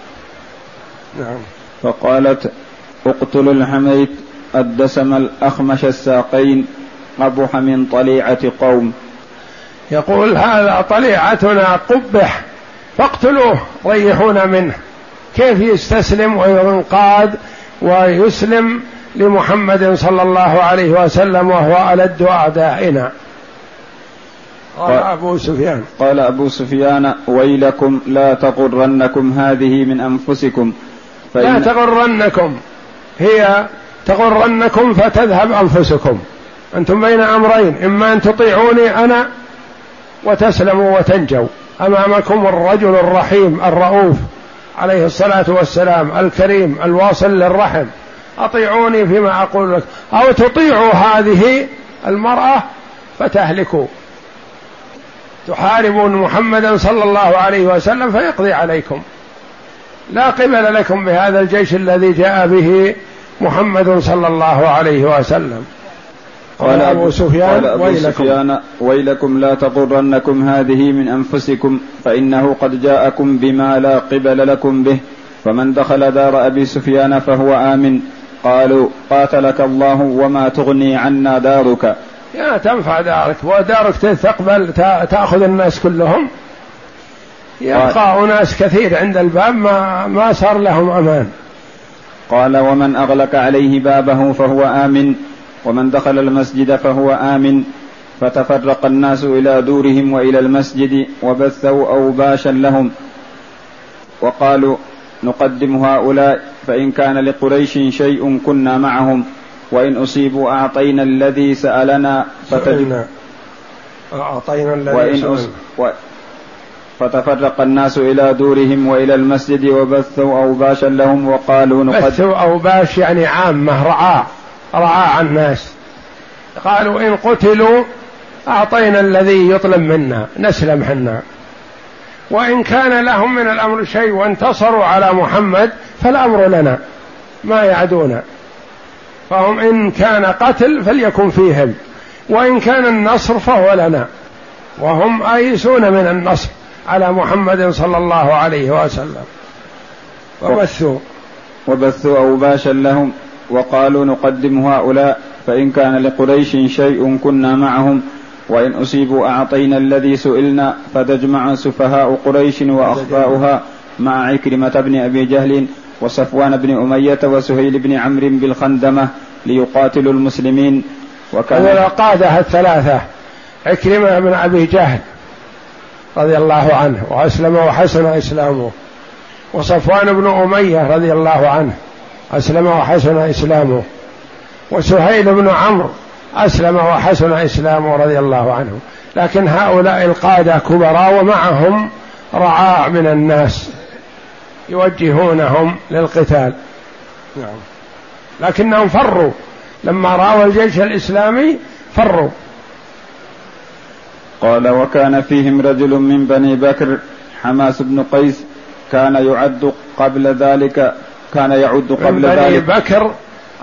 نعم. فقالت اقتلوا الحميت الدسم الأخمش الساقين قبح من طليعة قوم. يقول هذا طليعتنا قبح فاقتلوه ريحونا منه. كيف يستسلم وينقاد ويسلم لمحمد صلى الله عليه وسلم وهو ألد أعدائنا قال أبو سفيان. قال أبو سفيان ويلكم لا تغرنكم هذه من أنفسكم. لا تغرنكم. هي تغرنكم فتذهب أنفسكم. أنتم بين أمرين إما أن تطيعوني أنا وتسلموا وتنجوا. أمامكم الرجل الرحيم الرؤوف. عليه الصلاة والسلام الكريم الواصل للرحم. أطيعوني فيما أقول لك. أو تطيعوا هذه المرأة فتهلكوا. تحاربون محمدا صلى الله عليه وسلم فيقضي عليكم. لا قبل لكم بهذا الجيش الذي جاء به محمد صلى الله عليه وسلم. قال أبو سفيان قال أبو ويلكم. سفيان ويلكم لا تغرنكم هذه من أنفسكم فإنه قد جاءكم بما لا قبل لكم به. فمن دخل دار أبي سفيان فهو آمن. قالوا قاتلك الله وما تغني عنا دارك. يا تنفع دارك. ودارك تقبل تأخذ الناس كلهم. يبقى أناس كثير عند الباب ما ما صار لهم أمان. قال ومن أغلق عليه بابه فهو آمن. ومن دخل المسجد فهو آمن. فتفرق الناس إلى دورهم وإلى المسجد وبثوا أوباشا لهم. وقالوا نقدم هؤلاء فإن كان لقريش شيء كنا معهم. وإن أصيبوا أعطينا الذي سألنا فتجب أعطينا الذي وإن سألنا. فتفرق الناس إلى دورهم وإلى المسجد وبثوا أوباشا لهم وقالوا نقدم بثوا أوباش يعني عامة رعاع رعاع الناس قالوا إن قتلوا أعطينا الذي يطلب منا نسلم حنا. وإن كان لهم من الأمر شيء وانتصروا على محمد فالأمر لنا ما يعدون فهم إن كان قتل فليكن فيهم وإن كان النصر فهو لنا. وهم آيسون من النصر على محمد صلى الله عليه وسلم. وبثوا وبثوا أوباشا لهم. وقالوا نقدم هؤلاء فإن كان لقريش شيء كنا معهم وإن أصيبوا أعطينا الذي سئلنا فتجمع سفهاء قريش وأخفاؤها مع عكرمة بن أبي جهل وصفوان بن أمية وسهيل بن عمرو بالخندمة ليقاتلوا المسلمين. وكان القادة الثلاثة عكرمة بن أبي جهل رضي الله عنه وأسلم وحسن إسلامه وصفوان بن أمية رضي الله عنه. أسلم وحسن إسلامه. وسهيل بن عمرو أسلم وحسن إسلامه رضي الله عنه. لكن هؤلاء القادة كبراء ومعهم رعاع من الناس يوجهونهم للقتال. نعم. لكنهم فروا. لما رأوا الجيش الإسلامي فروا. قال وكان فيهم رجل من بني بكر حماس بن قيس كان يعد قبل ذلك كان يعد قبل بني ذلك. بكر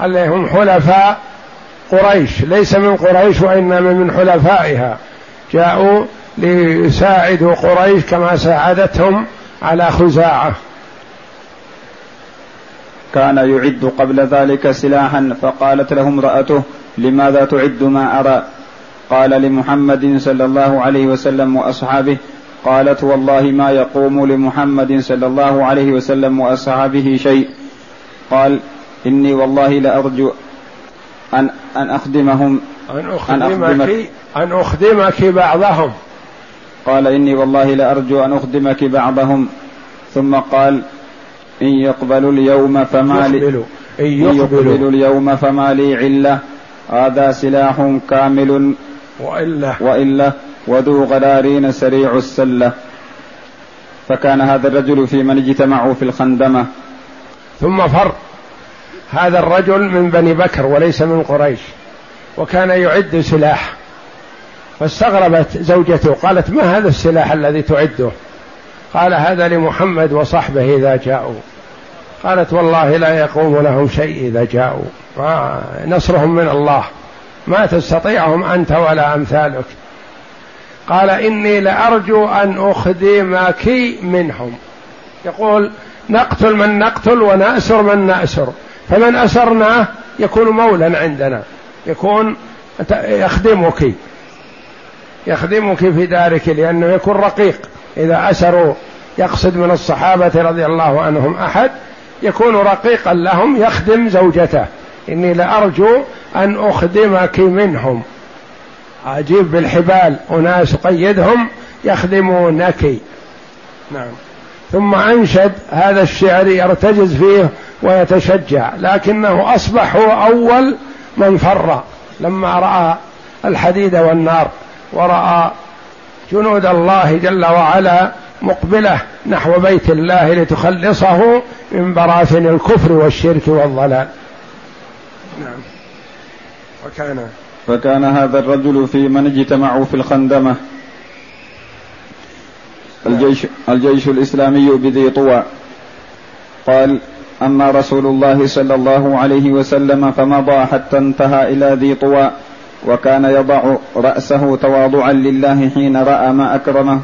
اللي هم حلفاء قريش ليس من قريش وإنما من حلفائها. جاءوا ليساعدوا قريش كما ساعدتهم على خزاعة. كان يعد قبل ذلك سلاحا فقالت له امرأته لماذا تعد ما أرى؟ قال لمحمد صلى الله عليه وسلم وأصحابه قالت والله ما يقوم لمحمد صلى الله عليه وسلم وأصحابه شيء. قال إني والله لأرجو أن أن أخدمهم أن أخدمك أن أخدمك بعضهم. قال إني والله لأرجو أن أخدمك بعضهم. ثم قال إن يقبلوا اليوم فما لي إن يقبلوا اليوم فما لي علة. هذا سلاح كامل وإلا. وإلا. وذو غرارين سريع السلة. فكان هذا الرجل في من اجتمعوا في الخندمة. ثم فر. هذا الرجل من بني بكر وليس من قريش وكان يعد سلاح. فاستغربت زوجته قالت ما هذا السلاح الذي تعده؟ قال هذا لمحمد وصحبه إذا جاءوا. قالت والله لا يقوم لهم شيء إذا جاءوا. نصرهم من الله. ما تستطيعهم أنت ولا أمثالك. قال إني لأرجو أن أخدمك منهم. يقول نقتل من نقتل ونأسر من نأسر. فمن أسرناه يكون مولا عندنا. يكون يخدمك. يخدمك في دارك لأنه يكون رقيق. إذا أسروا يقصد من الصحابة رضي الله عنهم أحد يكون رقيقا لهم يخدم زوجته. إني لأرجو أن أخدمك منهم. أجيب بالحبال أناس قيدهم يخدمونك. نعم. ثم أنشد هذا الشعر يرتجز فيه ويتشجع لكنه أصبح هو أول من فر لما رأى الحديد والنار ورأى جنود الله جل وعلا مقبلة نحو بيت الله لتخلصه من براثن الكفر والشرك والضلال. نعم. وكان فكان هذا الرجل في من اجتمعوا في الخندمة. الجيش الجيش الإسلامي بذي طوى. قال أما رسول الله صلى الله عليه وسلم فمضى حتى انتهى إلى ذي طوى وكان يضع رأسه تواضعا لله حين رأى ما أكرمه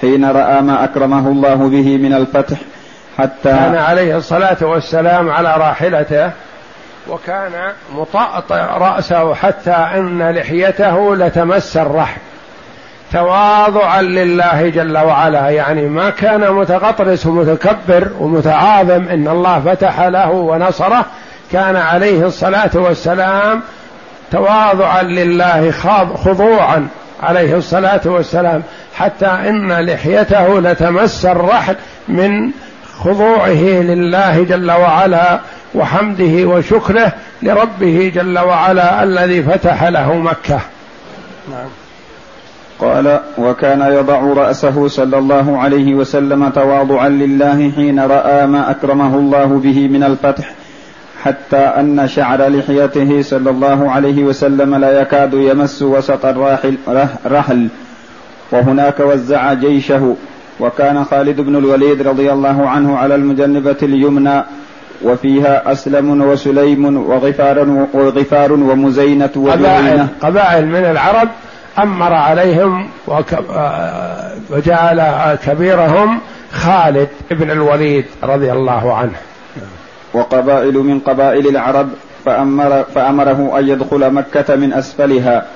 حين رأى ما أكرمه الله به من الفتح حتى كان عليه الصلاة والسلام على راحلته وكان مطأطئ رأسه حتى أن لحيته لتمس الرحم. تواضعا لله جل وعلا. يعني ما كان متغطرس ومتكبر ومتعاظم إن الله فتح له ونصره. كان عليه الصلاة والسلام تواضعا لله خضوعا عليه الصلاة والسلام. حتى إن لحيته لتمس الرحل من خضوعه لله جل وعلا وحمده وشكره لربه جل وعلا الذي فتح له مكة. نعم. قال وكان يضع رأسه صلى الله عليه وسلم تواضعا لله حين رأى ما أكرمه الله به من الفتح حتى أن شعر لحيته صلى الله عليه وسلم لا يكاد يمس وسط الراحل رحل. وهناك وزع جيشه وكان خالد بن الوليد رضي الله عنه على المجنبة اليمنى وفيها أسلم وسليم وغفار وغفار ومزينة قبائل, قبائل من العرب أمر عليهم وجعل كبيرهم خالد بن الوليد رضي الله عنه. وقبائل من قبائل العرب فأمر فأمره أن يدخل مكة من أسفلها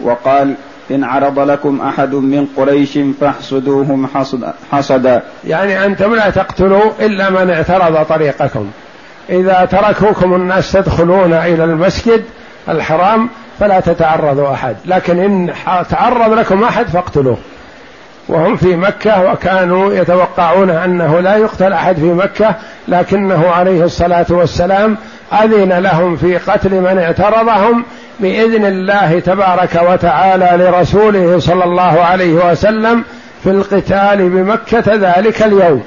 وقال إن عرض لكم أحد من قريش فاحصدوهم حصد حصدا. يعني أنتم لا تقتلوا إلا من اعترض طريقكم. إذا تركوكم الناس تدخلون إلى المسجد الحرام فلا تتعرضوا أحد. لكن إن تعرض لكم أحد فاقتلوه. وهم في مكة وكانوا يتوقعون أنه لا يقتل أحد في مكة لكنه عليه الصلاة والسلام أذن لهم في قتل من اعترضهم بإذن الله تبارك وتعالى لرسوله صلى الله عليه وسلم في القتال بمكة ذلك اليوم.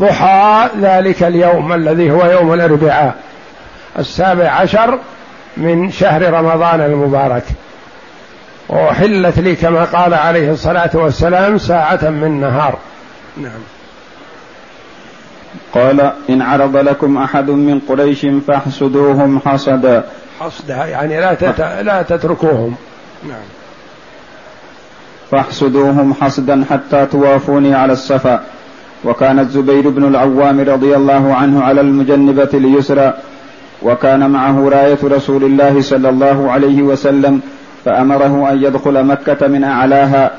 ضحى ذلك اليوم الذي هو يوم الأربعاء. السابع عشر من شهر رمضان المبارك. وأحلت لي كما قال عليه الصلاة والسلام ساعة من نهار. نعم. قال إن عرض لكم أحد من قريش فاحسدوهم حصدا حصدا يعني لا تت... لا تتركوهم. نعم. فاحسدوهم حصدا حتى توافوني على الصفا وكان الزبير بن العوام رضي الله عنه على المجنبة اليسرى وكان معه راية رسول الله صلى الله عليه وسلم فأمره أن يدخل مكة من أعلاها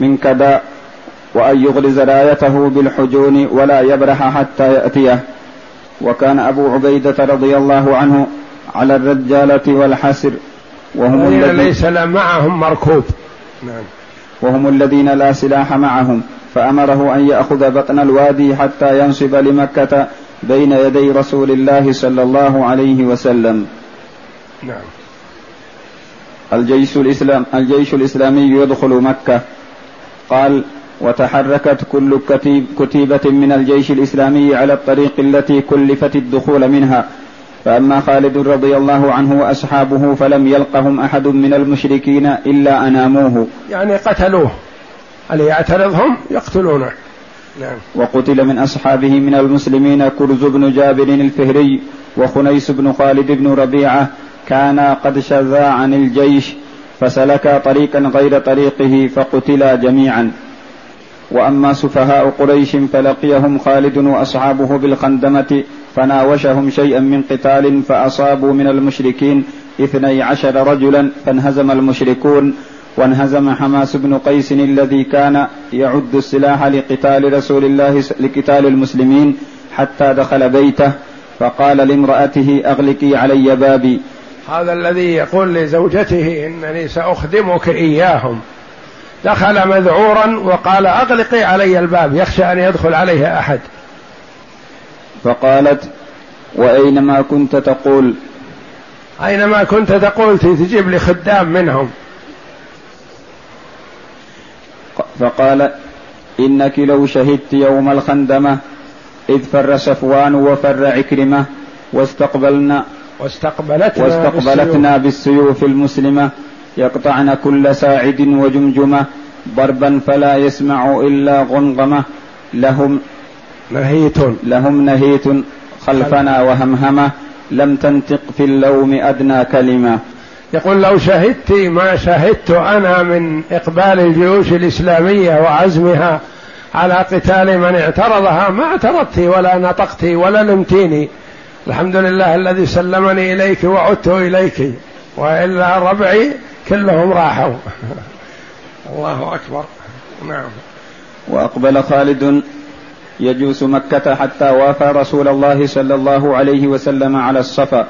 من كذا وأن يغرز رايته بالحجون ولا يبرح حتى يأتيه. وكان أبو عبيدة رضي الله عنه على الرجالة والحسر وهم الذين ليس معهم مركوب. نعم. وهم الذين لا سلاح معهم فأمره أن يأخذ بطن الوادي حتى ينصب لمكة بين يدي رسول الله صلى الله عليه وسلم. نعم. الجيش الإسلام الجيش الإسلامي يدخل مكة. قال وتحركت كل كتيب كتيبة من الجيش الإسلامي على الطريق التي كلفت الدخول منها. فأما خالد رضي الله عنه وأصحابه فلم يلقهم أحد من المشركين إلا أناموه. يعني قتلوه. اللي يعترضهم؟ يقتلونه. نعم. وقتل من أصحابه من المسلمين كرز بن جابر الفهري وخنيس بن خالد بن ربيعة كانا قد شذا عن الجيش فسلكا طريقا غير طريقه فقتلا جميعا وأما سفهاء قريش فلقيهم خالد وأصحابه بالخندمة فناوشهم شيئا من قتال فأصابوا من المشركين اثني عشر رجلا فانهزم المشركون وانهزم حماس بن قيس الذي كان يعد السلاح لقتال رسول الله لقتال المسلمين حتى دخل بيته فقال لامرأته أغلقي علي بابي. هذا الذي يقول لزوجته إنني سأخدمك إياهم. دخل مذعورا وقال أغلقي علي الباب يخشى أن يدخل عليه أحد. فقالت وأينما كنت تقول؟ أينما كنت تقول تجيب لي خدام منهم. فقال إنك لو شهدت يوم الخندمة إذ فر صفوان وفر عكرمة واستقبلنا واستقبلتنا, واستقبلتنا بالسيوف المسلمة يقطعن كل ساعد وجمجمة ضربا فلا يسمع إلا غنغمة لهم نهيت. لهم نهيت خلفنا وهمهمة لم تنطق في اللوم أدنى كلمة. يقول لو شهدت ما شهدت أنا من إقبال الجيوش الإسلامية وعزمها على قتال من اعترضها ما اعترضت ولا نطقت ولا لمتيني الحمد لله الذي سلمني إليك وعدت إليك وإلا ربعي كلهم راحوا. (laughs) الله أكبر. نعم. وأقبل خالد يجوس مكة حتى وافى رسول الله صلى الله عليه وسلم على الصفا.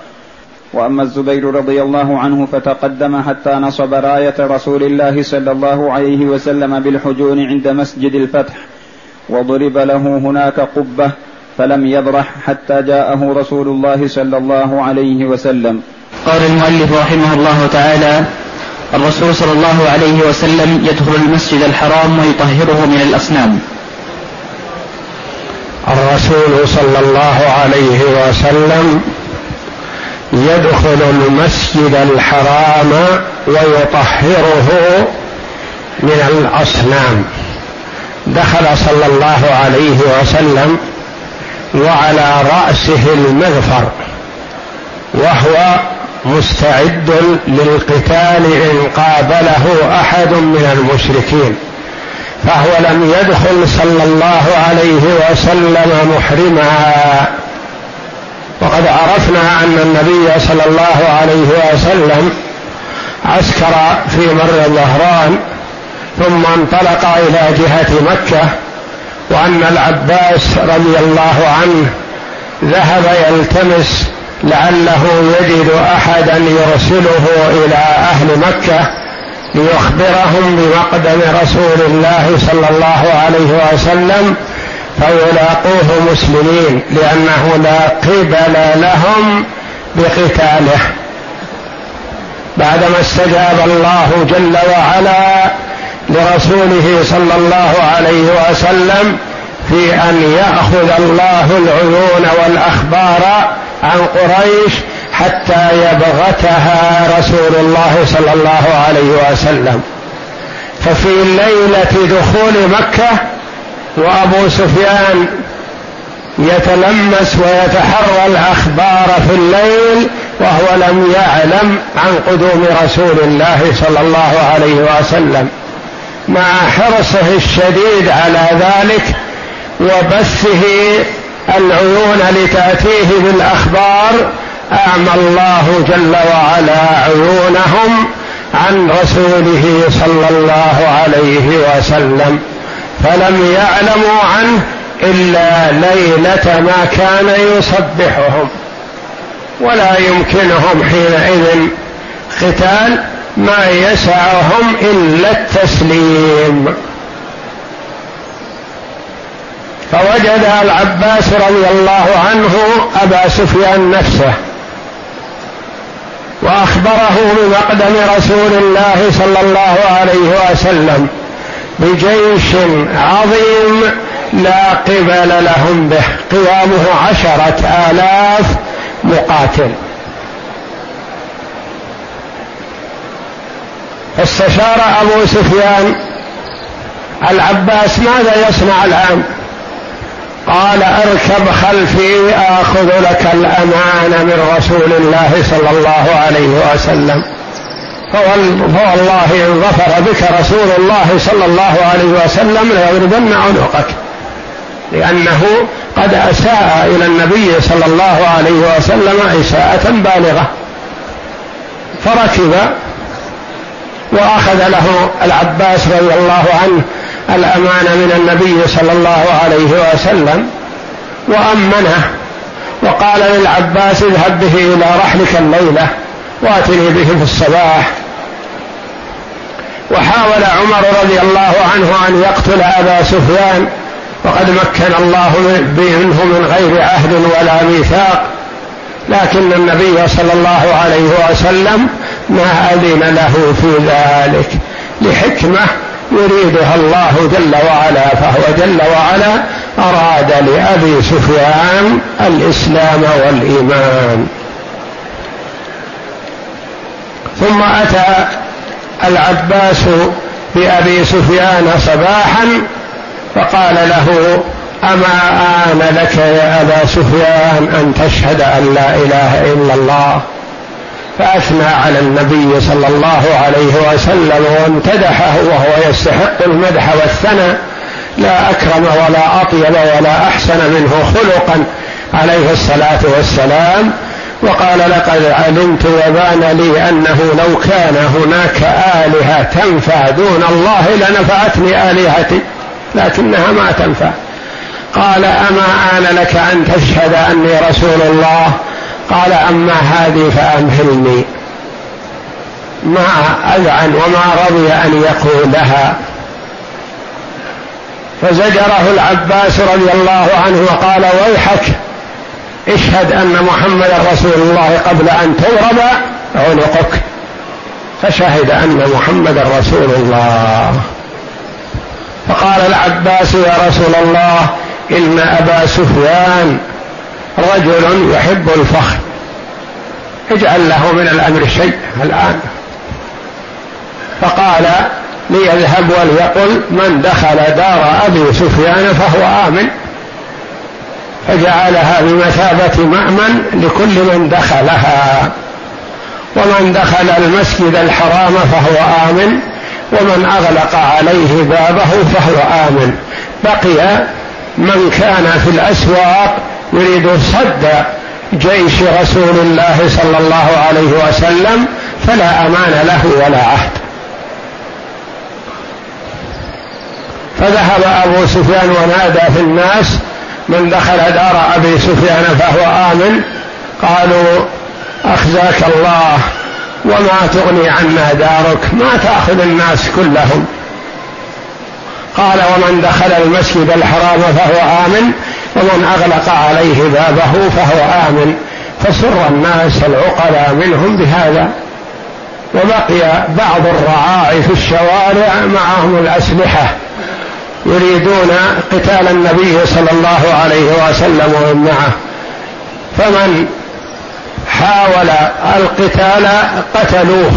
وأما الزبير رضي الله عنه فتقدم حتى نصب راية رسول الله صلى الله عليه وسلم بالحجون عند مسجد الفتح وضرب له هناك قبة فلم يبرح حتى جاءه رسول الله صلى الله عليه وسلم. قال المؤلف رحمه الله تعالى الرسول صلى الله عليه وسلم يدخل المسجد الحرام ويطهره من الأصنام. الرسول صلى الله عليه وسلم يدخل المسجد الحرام ويطهره من الأصنام. دخل صلى الله عليه وسلم وعلى رأسه المغفر وهو مستعد للقتال إن قابله أحد من المشركين. فهو لم يدخل صلى الله عليه وسلم محرما. وقد عرفنا أن النبي صلى الله عليه وسلم عسكر في مر الظهران ثم انطلق إلى جهة مكة وأن العباس رضي الله عنه ذهب يلتمس لعله يجد احدا يرسله إلى أهل مكة ليخبرهم بمقدم رسول الله صلى الله عليه وسلم فيلاقوه مسلمين لأنه لا قبل لهم بقتاله. بعدما استجاب الله جل وعلا لرسوله صلى الله عليه وسلم في أن يأخذ الله العيون والأخبار عن قريش حتى يبغتها رسول الله صلى الله عليه وسلم. ففي ليله دخول مكة وابو سفيان يتلمس ويتحرى الأخبار في الليل وهو لم يعلم عن قدوم رسول الله صلى الله عليه وسلم. مع حرصه الشديد على ذلك وبثه العيون لتأتيه بالأخبار أعمى الله جل وعلا عيونهم عن رسوله صلى الله عليه وسلم. فلم يعلموا عنه إلا ليلة ما كان يصبحهم ولا يمكنهم حينئذ قتال ما يسعهم إلا التسليم. فوجد العباس رضي الله عنه أبا سفيان نفسه وأخبره بمقدم رسول الله صلى الله عليه وسلم بجيش عظيم لا قبل لهم به. قيامه عشرة آلاف مقاتل. فاستشار أبو سفيان العباس ماذا يصنع الآن؟ قال أركب خلفي آخذ لك الأمان من رسول الله صلى الله عليه وسلم. فوالله إن ظفر بك رسول الله صلى الله عليه وسلم ليضربن عنقك. لأنه قد أساء إلى النبي صلى الله عليه وسلم إساءة بالغة. فركب وأخذ له العباس رضي الله عنه الأمان من النبي صلى الله عليه وسلم وأمنه وقال للعباس اذهب به إلى رحلك الليلة وأتني به في الصباح. وحاول عمر رضي الله عنه أن يقتل أبا سفيان وقد مكن الله منه من غير عهد ولا ميثاق لكن النبي صلى الله عليه وسلم ما أذن له في ذلك لحكمة يريدها الله جل وعلا فهو جل وعلا أراد لأبي سفيان الإسلام والإيمان. ثم أتى العباس بأبي سفيان صباحا فقال له أما آن لك يا أبا سفيان أن تشهد أن لا إله إلا الله؟ فأثنى على النبي صلى الله عليه وسلم وامتدحه وهو يستحق المدح والثنى لا أكرم ولا أطيب ولا أحسن منه خلقا. عليه الصلاة والسلام وقال لقد علمت وبان لي انه لو كان هناك آلهة تنفع دون الله لنفعتني آلهتي لكنها ما تنفع. قال أما آن لك أن تشهد أني رسول الله؟ قال أما هذه فأمهلني. ما أذعن وما رضي أن يقولها. فزجره العباس رضي الله عنه وقال ويحك. اشهد ان محمدا رسول الله قبل ان تضرب عنقك. فشهد ان محمدا رسول الله. فقال العباس يا رسول الله إن أبا سفيان رجل يحب الفخر. اجعل له من الأمر شيء الآن. فقال ليذهب وليقل من دخل دار أبي سفيان فهو آمن. فجعلها بمثابة مأمن لكل من دخلها. ومن دخل المسجد الحرام فهو آمن ومن أغلق عليه بابه فهو آمن. بقي من كان في الأسواق يريد صد جيش رسول الله صلى الله عليه وسلم فلا أمان له ولا عهد. فذهب أبو سفيان ونادى في الناس من دخل دار أبي سفيان فهو آمن قالوا أخزاك الله وما تغني عنا دارك ما تأخذ الناس كلهم. قال ومن دخل المسجد الحرام فهو آمن ومن أغلق عليه بابه فهو آمن. فسر الناس العقلاء منهم بهذا. وبقي بعض الرعاع في الشوارع معهم الأسلحة. يريدون قتال النبي صلى الله عليه وسلم ومن معه فمن حاول القتال قتلوه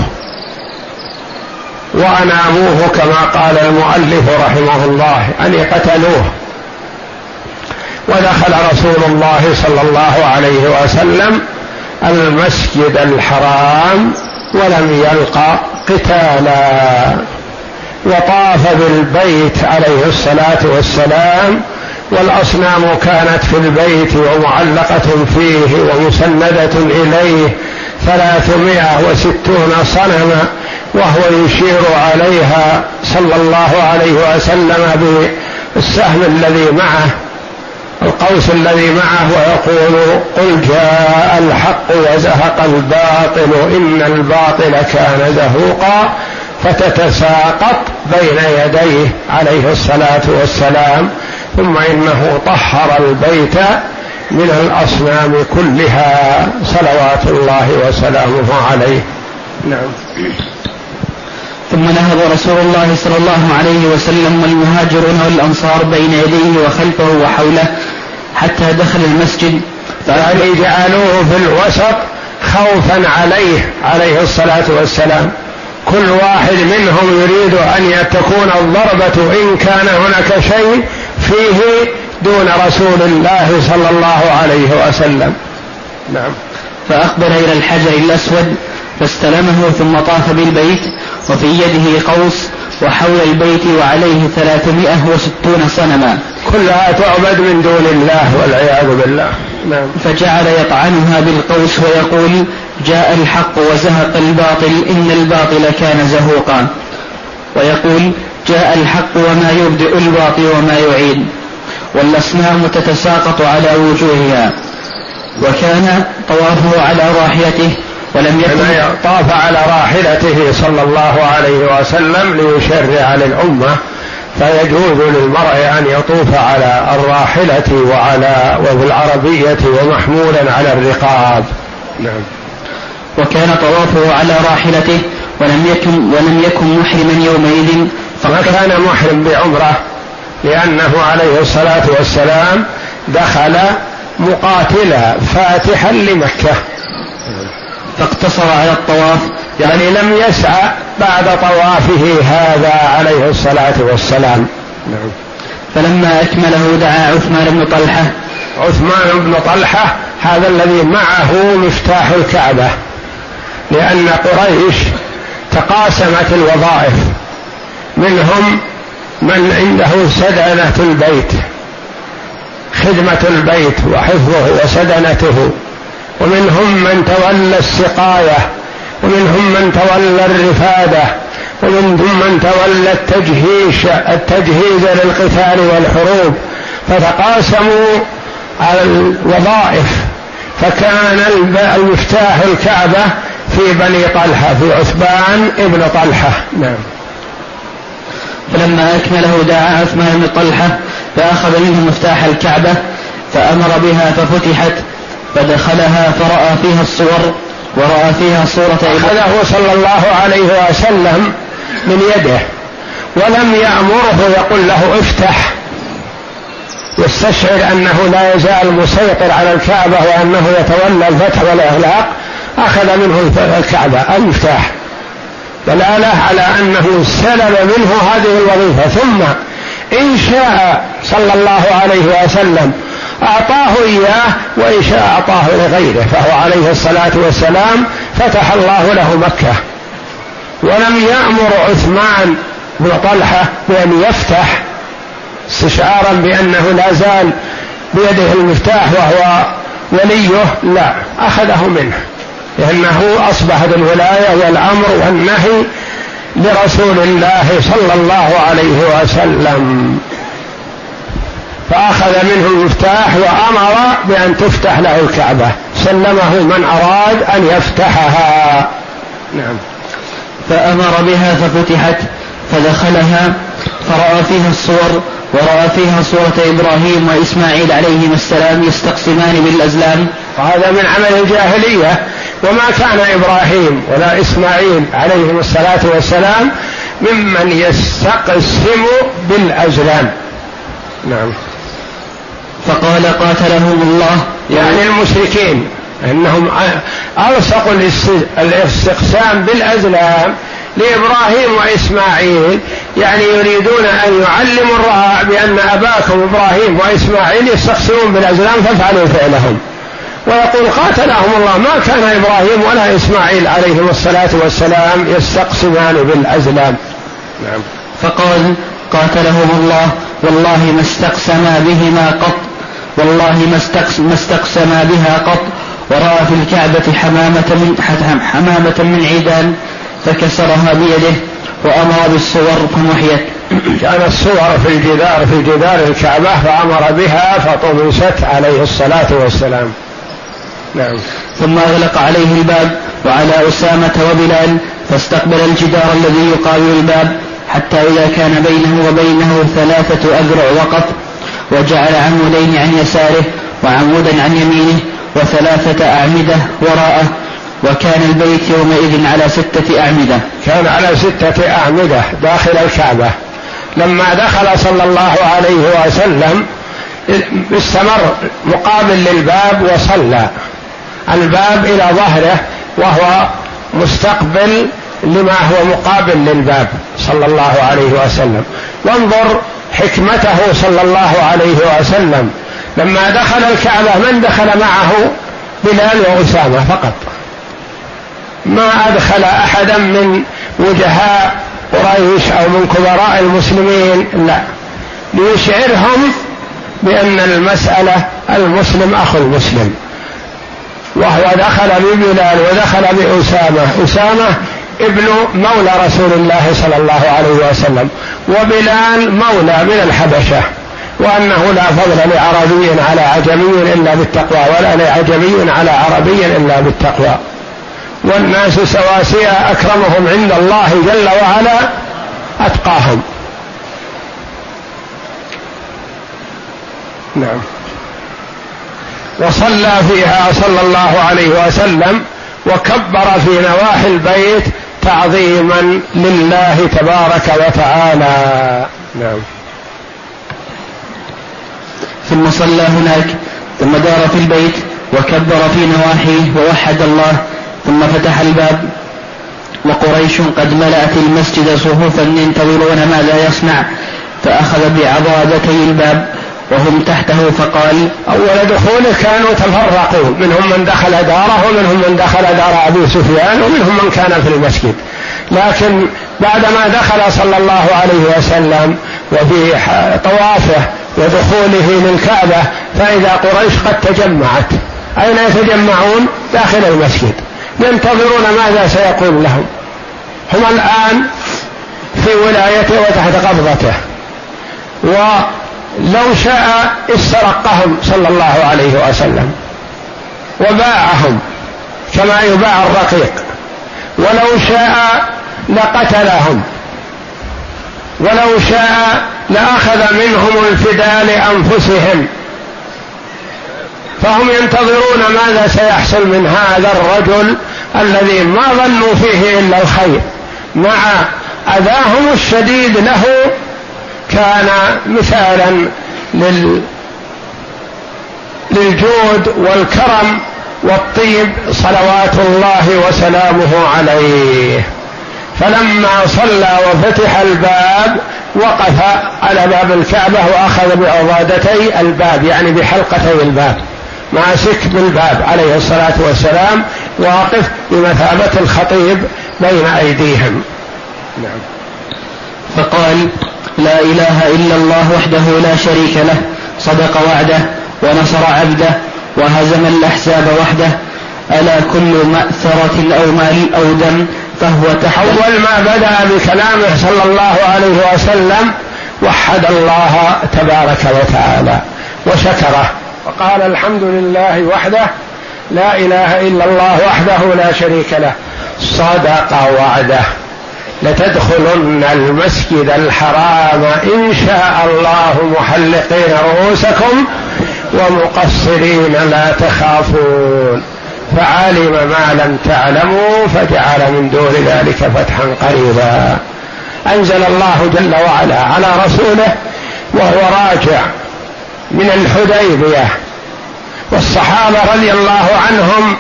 وأناموه كما قال المؤلف رحمه الله أن قتلوه. ودخل رسول الله صلى الله عليه وسلم المسجد الحرام ولم يلقى قتالا. وطاف بالبيت عليه الصلاة والسلام والأصنام كانت في البيت ومعلقة فيه ومسندة إليه ثلاثمائة وستون صنما وهو يشير عليها صلى الله عليه وسلم بالسهم الذي معه القوس الذي معه ويقول قل جاء الحق وزهق الباطل إن الباطل كان زهوقا فتتساقط بين يديه عليه الصلاة والسلام ثم إنه طهر البيت من الأصنام كلها صلوات الله وسلامه عليه. نعم. ثم نهض رسول الله صلى الله عليه وسلم والمهاجرون والأنصار بين يديه وخلفه وحوله حتى دخل المسجد. يعني جعلوه في الوسط خوفا عليه عليه الصلاة والسلام. كل واحد منهم يريد أن تكون الضربة إن كان هناك شيء فيه دون رسول الله صلى الله عليه وسلم. نعم. فأقبل إلى الحجر الأسود فاستلمه ثم طاف بالبيت وفي يده قوس وحول البيت وعليه ثلاثمائة وستون صنما. كلها تعبد من دون الله والعياذ بالله. نعم. فجعل يطعنها بالقوس ويقول جاء الحق وزهق الباطل إن الباطل كان زهوقا. ويقول جاء الحق وما يبدئ الباطل وما يعيد. والأصنام تتساقط على وجوهها. وكان طوافه على راحلته ولم يكن طاف على راحلته صلى الله عليه وسلم ليشرع للأمة. فيجوز للمرء أن يطوف على الراحلة وعلى وفي العربية ومحمولا على الرقاب. نعم. وكان طوافه على راحلته ولم يكن ولم يكن محرما يومئذ. ما كان محرم بعمرة لأنه عليه الصلاة والسلام دخل مقاتلا فاتحا لمكة. فاقتصر على الطواف يعني لم يسعى بعد طوافه هذا عليه الصلاة والسلام. نعم. فلما أكمله دعا عثمان بن طلحة. عثمان بن طلحة هذا الذي معه مفتاح الكعبة لأن قريش تقاسمت الوظائف. منهم من عنده سدنة البيت خدمة البيت وحفظه وسدنته. ومنهم من تولى السقاية. ومنهم من تولى الرفادة ومنهم من تولى التجهيش التجهيز للقتال والحروب. فتقاسموا على الوظائف فكان المفتاح الكعبة في بني طلحة في عثمان ابن طلحة. نعم. فلما أكمله دعا عثمان بن طلحة فأخذ منه مفتاح الكعبة فأمر بها ففتحت فدخلها فرأى فيها الصور ورأى فيها صورة أخذه صلى الله عليه وسلم من يده ولم يأمره يقول له افتح. يستشعر أنه لا يزال مسيطر على الكعبة وأنه يتولى الفتح والإغلاق. أخذ منه الكعبة المفتاح دلالة على أنه سلب منه هذه الوظيفة. ثم إن شاء صلى الله عليه وسلم أعطاه إياه وإن شاء أعطاه لغيره فهو عليه الصلاة والسلام فتح الله له مكة. ولم يأمر عثمان بن طلحة بأن يفتح استشعارا بأنه لا زال بيده المفتاح وهو وليه لا أخذه منه لأنه أصبحت الولاية والأمر والنهي لرسول الله صلى الله عليه وسلم. فأخذ منه المفتاح وأمر بأن تفتح له الكعبة. سلمه من أراد أن يفتحها. نعم. فأمر بها ففتحت فدخلها فرأى فيها الصور ورأى فيها صورة إبراهيم وإسماعيل عليهما السلام يستقسمان بالأزلام. وهذا من عمل الجاهلية. وما كان إبراهيم ولا إسماعيل عليهم الصلاة والسلام ممن يستقسم بالأزلام. نعم. فقال قاتلهم الله. يعني المشركين انهم ألصقوا الاستقسام بالأزلام لإبراهيم وإسماعيل. يعني يريدون أن يعلموا الرعاع بأن أباكم إبراهيم وإسماعيل يستقسمون بالأزلام فافعلوا فعلهم. ويقول قاتلهم الله. ما كان إبراهيم ولا إسماعيل عليهم الصلاة والسلام يستقسمان بالأزلام. نعم. فقال قاتلهم الله. والله ما استقسما بهما قط. والله ما استقسما بها قط ورأى في الكعبة حمامة من حمامة من عيدان فكسرها بيده وأمر بالصور فمحيت. (clears throat) كان الصور في الجدار في جدار الكعبة فأمر بها فطمست عليه الصلاة والسلام. نعم. ثم أغلق عليه الباب وعلى أسامة وبلال فاستقبل الجدار الذي يقابل الباب حتى إذا كان بينه وبينه ثلاثة أذرع وقف وجعل عمودين عن يساره وعمودا عن يمينه وثلاثة أعمدة وراءه وكان البيت يومئذ على ستة أعمدة. كان على ستة أعمدة داخل الكعبة. لما دخل صلى الله عليه وسلم استمر مقابل للباب وصلى. الباب إلى ظهره وهو مستقبل لما هو مقابل للباب صلى الله عليه وسلم. وانظر حكمته صلى الله عليه وسلم. لما دخل الكعبة من دخل معه؟ بلال وأسامة فقط. ما أدخل أحدا من وجهاء قريش أو من كبراء المسلمين لا. ليشعرهم بأن المسألة المسلم أخو المسلم. وهو دخل ببلال ودخل بأسامة. أسامة ابن مولى رسول الله صلى الله عليه وسلم وبلال مولى من الحبشة وأنه لا فضل لعربي على عجمي إلا بالتقوى ولا لعجمي على عربي إلا بالتقوى. والناس سواسية أكرمهم عند الله جل وعلا أتقاهم. نعم. وصلى فيها صلى الله عليه وسلم وكبر في نواحي البيت تعظيما لله تبارك وتعالى. نعم. ثم صلى هناك ثم دار في البيت وكبر في نواحيه ووحد الله ثم فتح الباب. وقريش قد ملأت المسجد صفوفا ينتظرون ماذا يصنع فأخذ بعضادتي الباب. وهم تحته فقال أول دخوله كانوا تفرقوا منهم من دخل داره ومنهم من دخل دار أبي سفيان ومنهم من كان في المسجد. لكن بعدما دخل صلى الله عليه وسلم وفي طوافه ودخوله للكعبة فإذا قريش قد تجمعت. أين يتجمعون؟ داخل المسجد. ينتظرون ماذا سيقول لهم. هم الآن في ولايته وتحت قبضته. ولو شاء استرقهم صلى الله عليه وسلم وباعهم كما يباع الرقيق. ولو شاء لقتلهم. ولو شاء لأخذ منهم الفداء لأنفسهم. فهم ينتظرون ماذا سيحصل من هذا الرجل الذي ما ظنوا فيه إلا الخير. مع أذاهم الشديد له كان مثالا لل للجود والكرم والطيب صلوات الله وسلامه عليه. فلما صلى وفتح الباب وقف على باب الكعبة وأخذ بعضادتي الباب يعني بحلقتي الباب ماسك بالباب عليه الصلاة والسلام واقف بمثابة الخطيب بين أيديهم. نعم. فقال لا إله إلا الله وحده لا شريك له صدق وعده ونصر عبده وهزم الأحزاب وحده ألا كل مأثرة أو مال أو دم فهو تحت. أول ما بدأ بكلامه صلى الله عليه وسلم وحد الله تبارك وتعالى وشكره وقال الحمد لله وحده لا إله إلا الله وحده لا شريك له صدق وعده. لتدخلن المسجد الحرام إن شاء الله محلقين رؤوسكم ومقصرين لا تخافون. فعلم ما لم تعلموا فجعل من دون ذلك فتحا قريبا. أنزل الله جل وعلا على رسوله وهو راجع من الحديبية. والصحابة رضي الله عنهم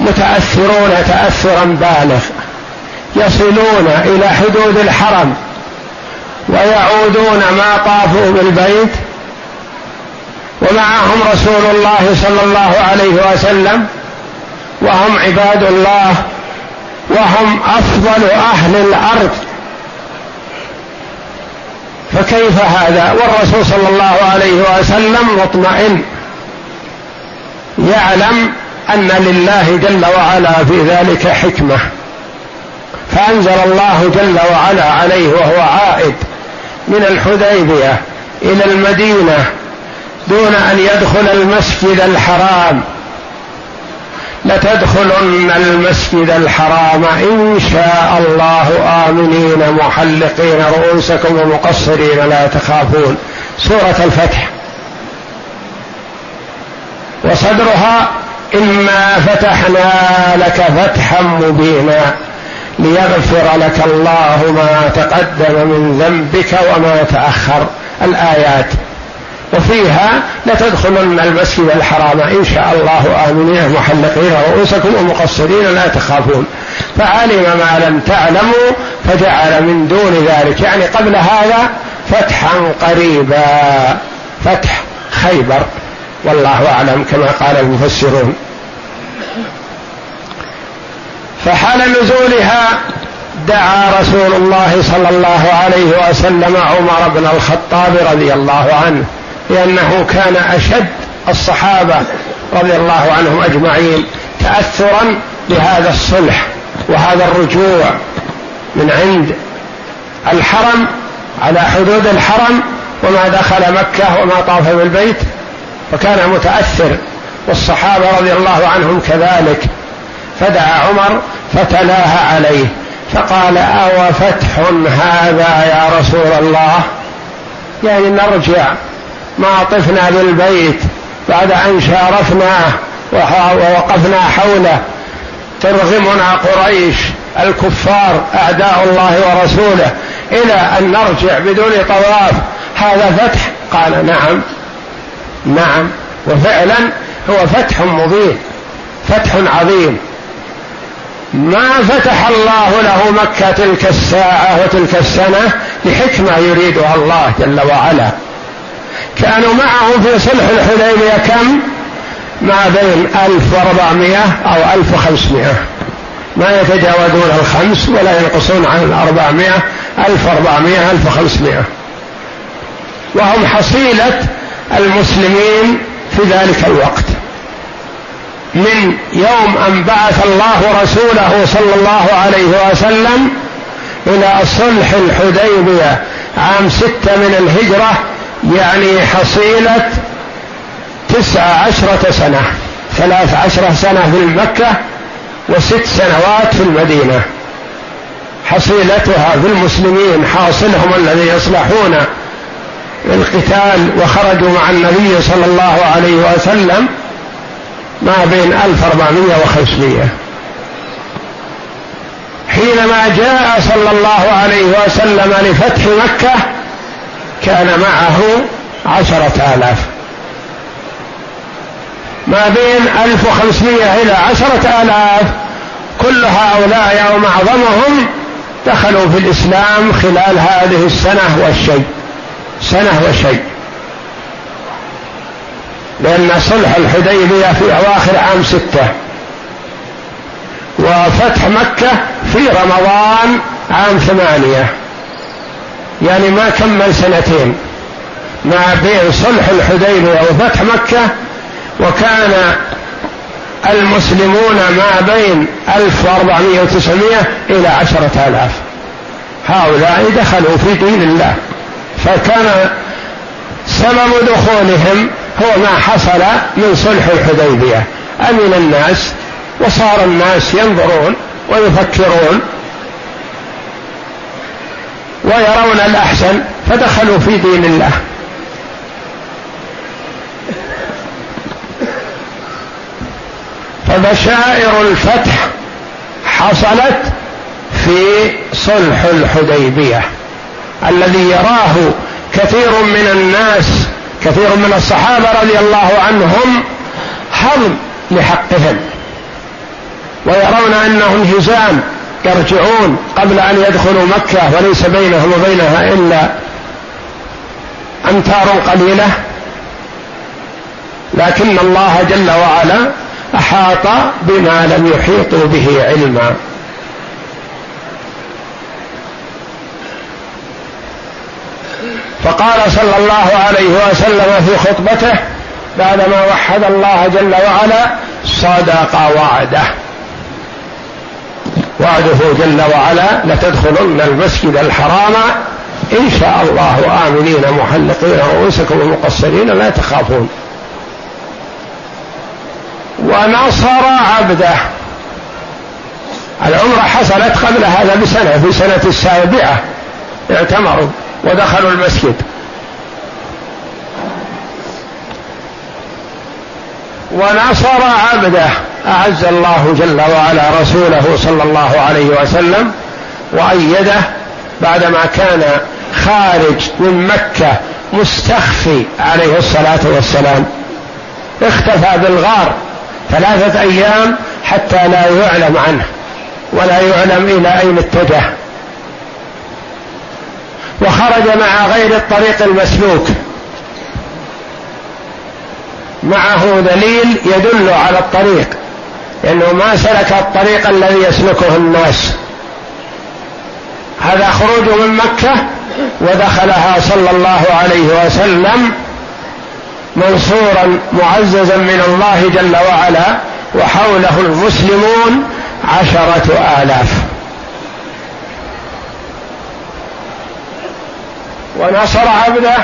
متأثرون تاثرا بالغ. يصلون إلى حدود الحرم ويعودون ما طافوا بالبيت ومعهم رسول الله صلى الله عليه وسلم وهم عباد الله وهم أفضل أهل الأرض. فكيف هذا؟ والرسول صلى الله عليه وسلم مطمئن يعلم أن لله جل وعلا في ذلك حكمة. فأنزل الله جل وعلا عليه وهو عائد من الحديبية إلى المدينة دون أن يدخل المسجد الحرام. لتدخلن المسجد الحرام إن شاء الله آمنين محلقين رؤوسكم ومقصرين لا تخافون. سورة الفتح. وصدرها إنا فتحنا لك فتحا مبينا. ليغفر لك الله ما تقدم من ذنبك وما تأخر. الآيات. وفيها لتدخلن المسجد الحرام. إن شاء الله آمنين. محلقين رؤوسكم ومقصرين لا تخافون. فعلم ما لم تعلموا فجعل من دون ذلك. يعني قبل هذا فتحا قريبا. فتح خيبر. والله أعلم كما قال المفسرون. فحال نزولها دعا رسول الله صلى الله عليه وسلم عمر بن الخطاب رضي الله عنه لأنه كان أشد الصحابة رضي الله عنهم أجمعين تأثرا بهذا الصلح وهذا الرجوع من عند الحرم على حدود الحرم وما دخل مكة وما طاف بالبيت فكان متأثر والصحابة رضي الله عنهم كذلك. فدعا عمر فتلاها عليه فقال أو فتح هذا يا رسول الله؟ يعني نرجع ما طفنا بالبيت بعد أن شارفناه ووقفنا حوله. ترغمنا قريش الكفار أعداء الله ورسوله إلى أن نرجع بدون طواف. هذا فتح؟ قال نعم نعم وفعلا هو فتح مبين فتح عظيم. ما فتح الله له مكة تلك الساعة وتلك السنة لحكمة يريدها الله جل وعلا. كانوا معهم في صلح الحديبية كم؟ ما بين 1400 أو 1500 ما يتجاوزون الخمس ولا ينقصون عن 400 1400 1500 وهم حصيلة المسلمين في ذلك الوقت. من يوم أن بعث الله رسوله صلى الله عليه وسلم إلى صلح الحديبية عام ستة من الهجرة يعني حصيلة تسع عشرة سنة ثلاث عشرة سنة في مكة وست سنوات في المدينة. حصيلتها في المسلمين حاصلهم الذي يصلحون القتال وخرجوا مع النبي صلى الله عليه وسلم ما بين 1400 و500 حينما جاء صلى الله عليه وسلم لفتح مكة كان معه عشرة آلاف. ما بين ألف وخمسمائة إلى عشرة آلاف. كل هؤلاء أو معظمهم دخلوا في الإسلام خلال هذه السنة والشيء. سنة وشيء لأن صلح الحديبية في أواخر عام ستة. وفتح مكة في رمضان عام ثمانية. يعني ما كمل سنتين. ما بين صلح الحديبية وفتح مكة وكان المسلمون ما بين 1400 و900 إلى عشرة آلاف. هؤلاء دخلوا في دين الله. فكان سبب دخولهم هو ما حصل من صلح الحديبية. أمن الناس وصار الناس ينظرون ويفكرون ويرون الأحسن فدخلوا في دين الله. فبشائر الفتح حصلت في صلح الحديبية. الذي يراه كثير من الناس كثير من الصحابة رضي الله عنهم هضم لحقهم. ويرون انه انهزام يرجعون قبل أن يدخلوا مكة وليس بينهم وبينها إلا أمتار قليلة. لكن الله جل وعلا أحاط بما لم يحيطوا به علما. فقال صلى الله عليه وسلم في خطبته بعدما وحد الله جل وعلا صدق وعده. وعده جل وعلا لتدخلن المسجد الحرام. إن شاء الله آمنين محلقين رؤوسكم ومقصرين لا تخافون. ونصر عبده. العمرة حصلت قبل هذا بسنة في سنة السابعة. اعتمروا. ودخلوا المسجد. ونصر عبده أعز الله جل وعلا رسوله صلى الله عليه وسلم وأيده بعدما كان خارج من مكة مستخفي عليه الصلاة والسلام. اختفى بالغار ثلاثة أيام حتى لا يعلم عنه ولا يعلم إلى أين اتجه. وخرج مع غير الطريق المسلوك. معه دليل يدل على الطريق لأنه ما سلك الطريق الذي يسلكه الناس. هذا خروج من مكة ودخلها صلى الله عليه وسلم منصورا معززا من الله جل وعلا وحوله المسلمون عشرة آلاف. ونصر عبده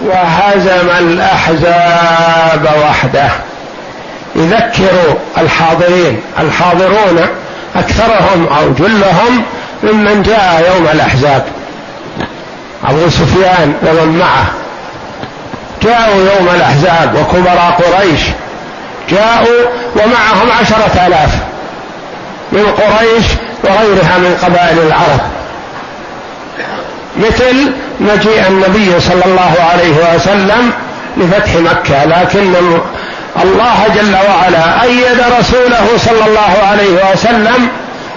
وهزم الأحزاب وحده. يذكر الحاضرين الحاضرون أكثرهم أو جلهم ممن جاء يوم الأحزاب. أبو سفيان ومن معه. جاءوا يوم الأحزاب وكبراء قريش. جاءوا ومعهم عشرة آلاف من قريش وغيرها من قبائل العرب. مثل مجيء النبي صلى الله عليه وسلم لفتح مكة لكن الله جل وعلا أيد رسوله صلى الله عليه وسلم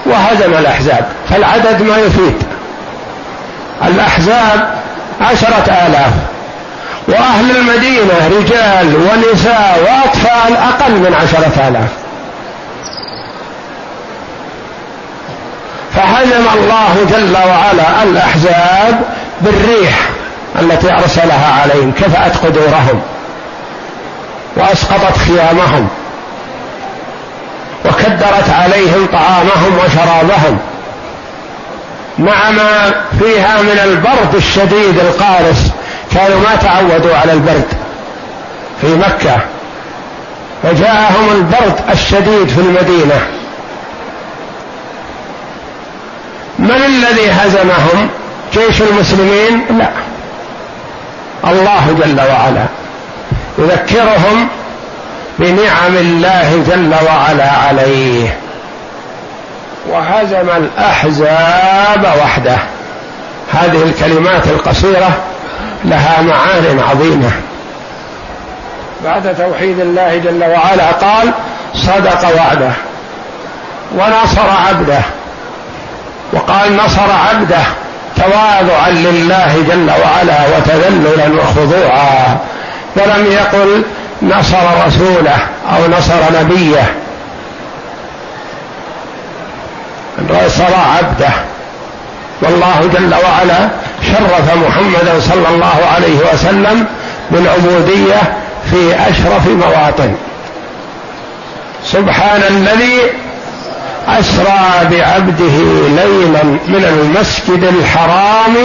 وهزم الأحزاب. فالعدد ما يفيد. الأحزاب عشرة آلاف. وأهل المدينة رجال ونساء وأطفال أقل من عشرة آلاف. فهزم الله جل وعلا الأحزاب بالريح التي أرسلها عليهم كفأت قدورهم وأسقطت خيامهم وكدرت عليهم طعامهم وشرابهم مع ما فيها من البرد الشديد القارس كانوا ما تعودوا على البرد في مكة وجاءهم البرد الشديد في المدينة. من الذي هزمهم؟ جيش المسلمين؟ لا. الله جل وعلا يذكرهم بنعم الله جل وعلا عليه. وهزم الأحزاب وحده. هذه الكلمات القصيرة لها معان عظيمة. بعد توحيد الله جل وعلا قال صدق وعده. ونصر عبده. وقال نصر عبده تواضعا لله جل وعلا وتذللا وخضوعا. ولم يقل نصر رسوله أو نصر نبيه. نصر عبده. والله جل وعلا شرف محمدا صلى الله عليه وسلم بالعبودية في أشرف مواطن. سبحان الذي أسرى بعبده ليلا من المسجد الحرام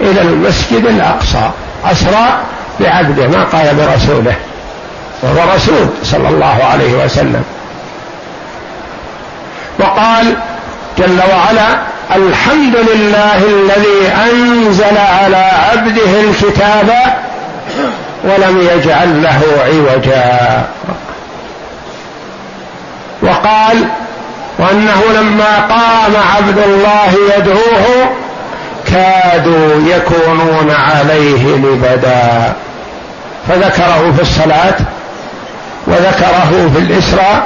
إلى المسجد الأقصى. أسرى بعبده ما قال برسوله وهو رسول صلى الله عليه وسلم. وقال جل وعلا الحمد لله الذي أنزل على عبده الكتاب ولم يجعل له عوجا. وقال وأنه لما قام عبد الله يدعوه كادوا يكونون عليه لبدا. فذكره في الصلاة وذكره في الإسراء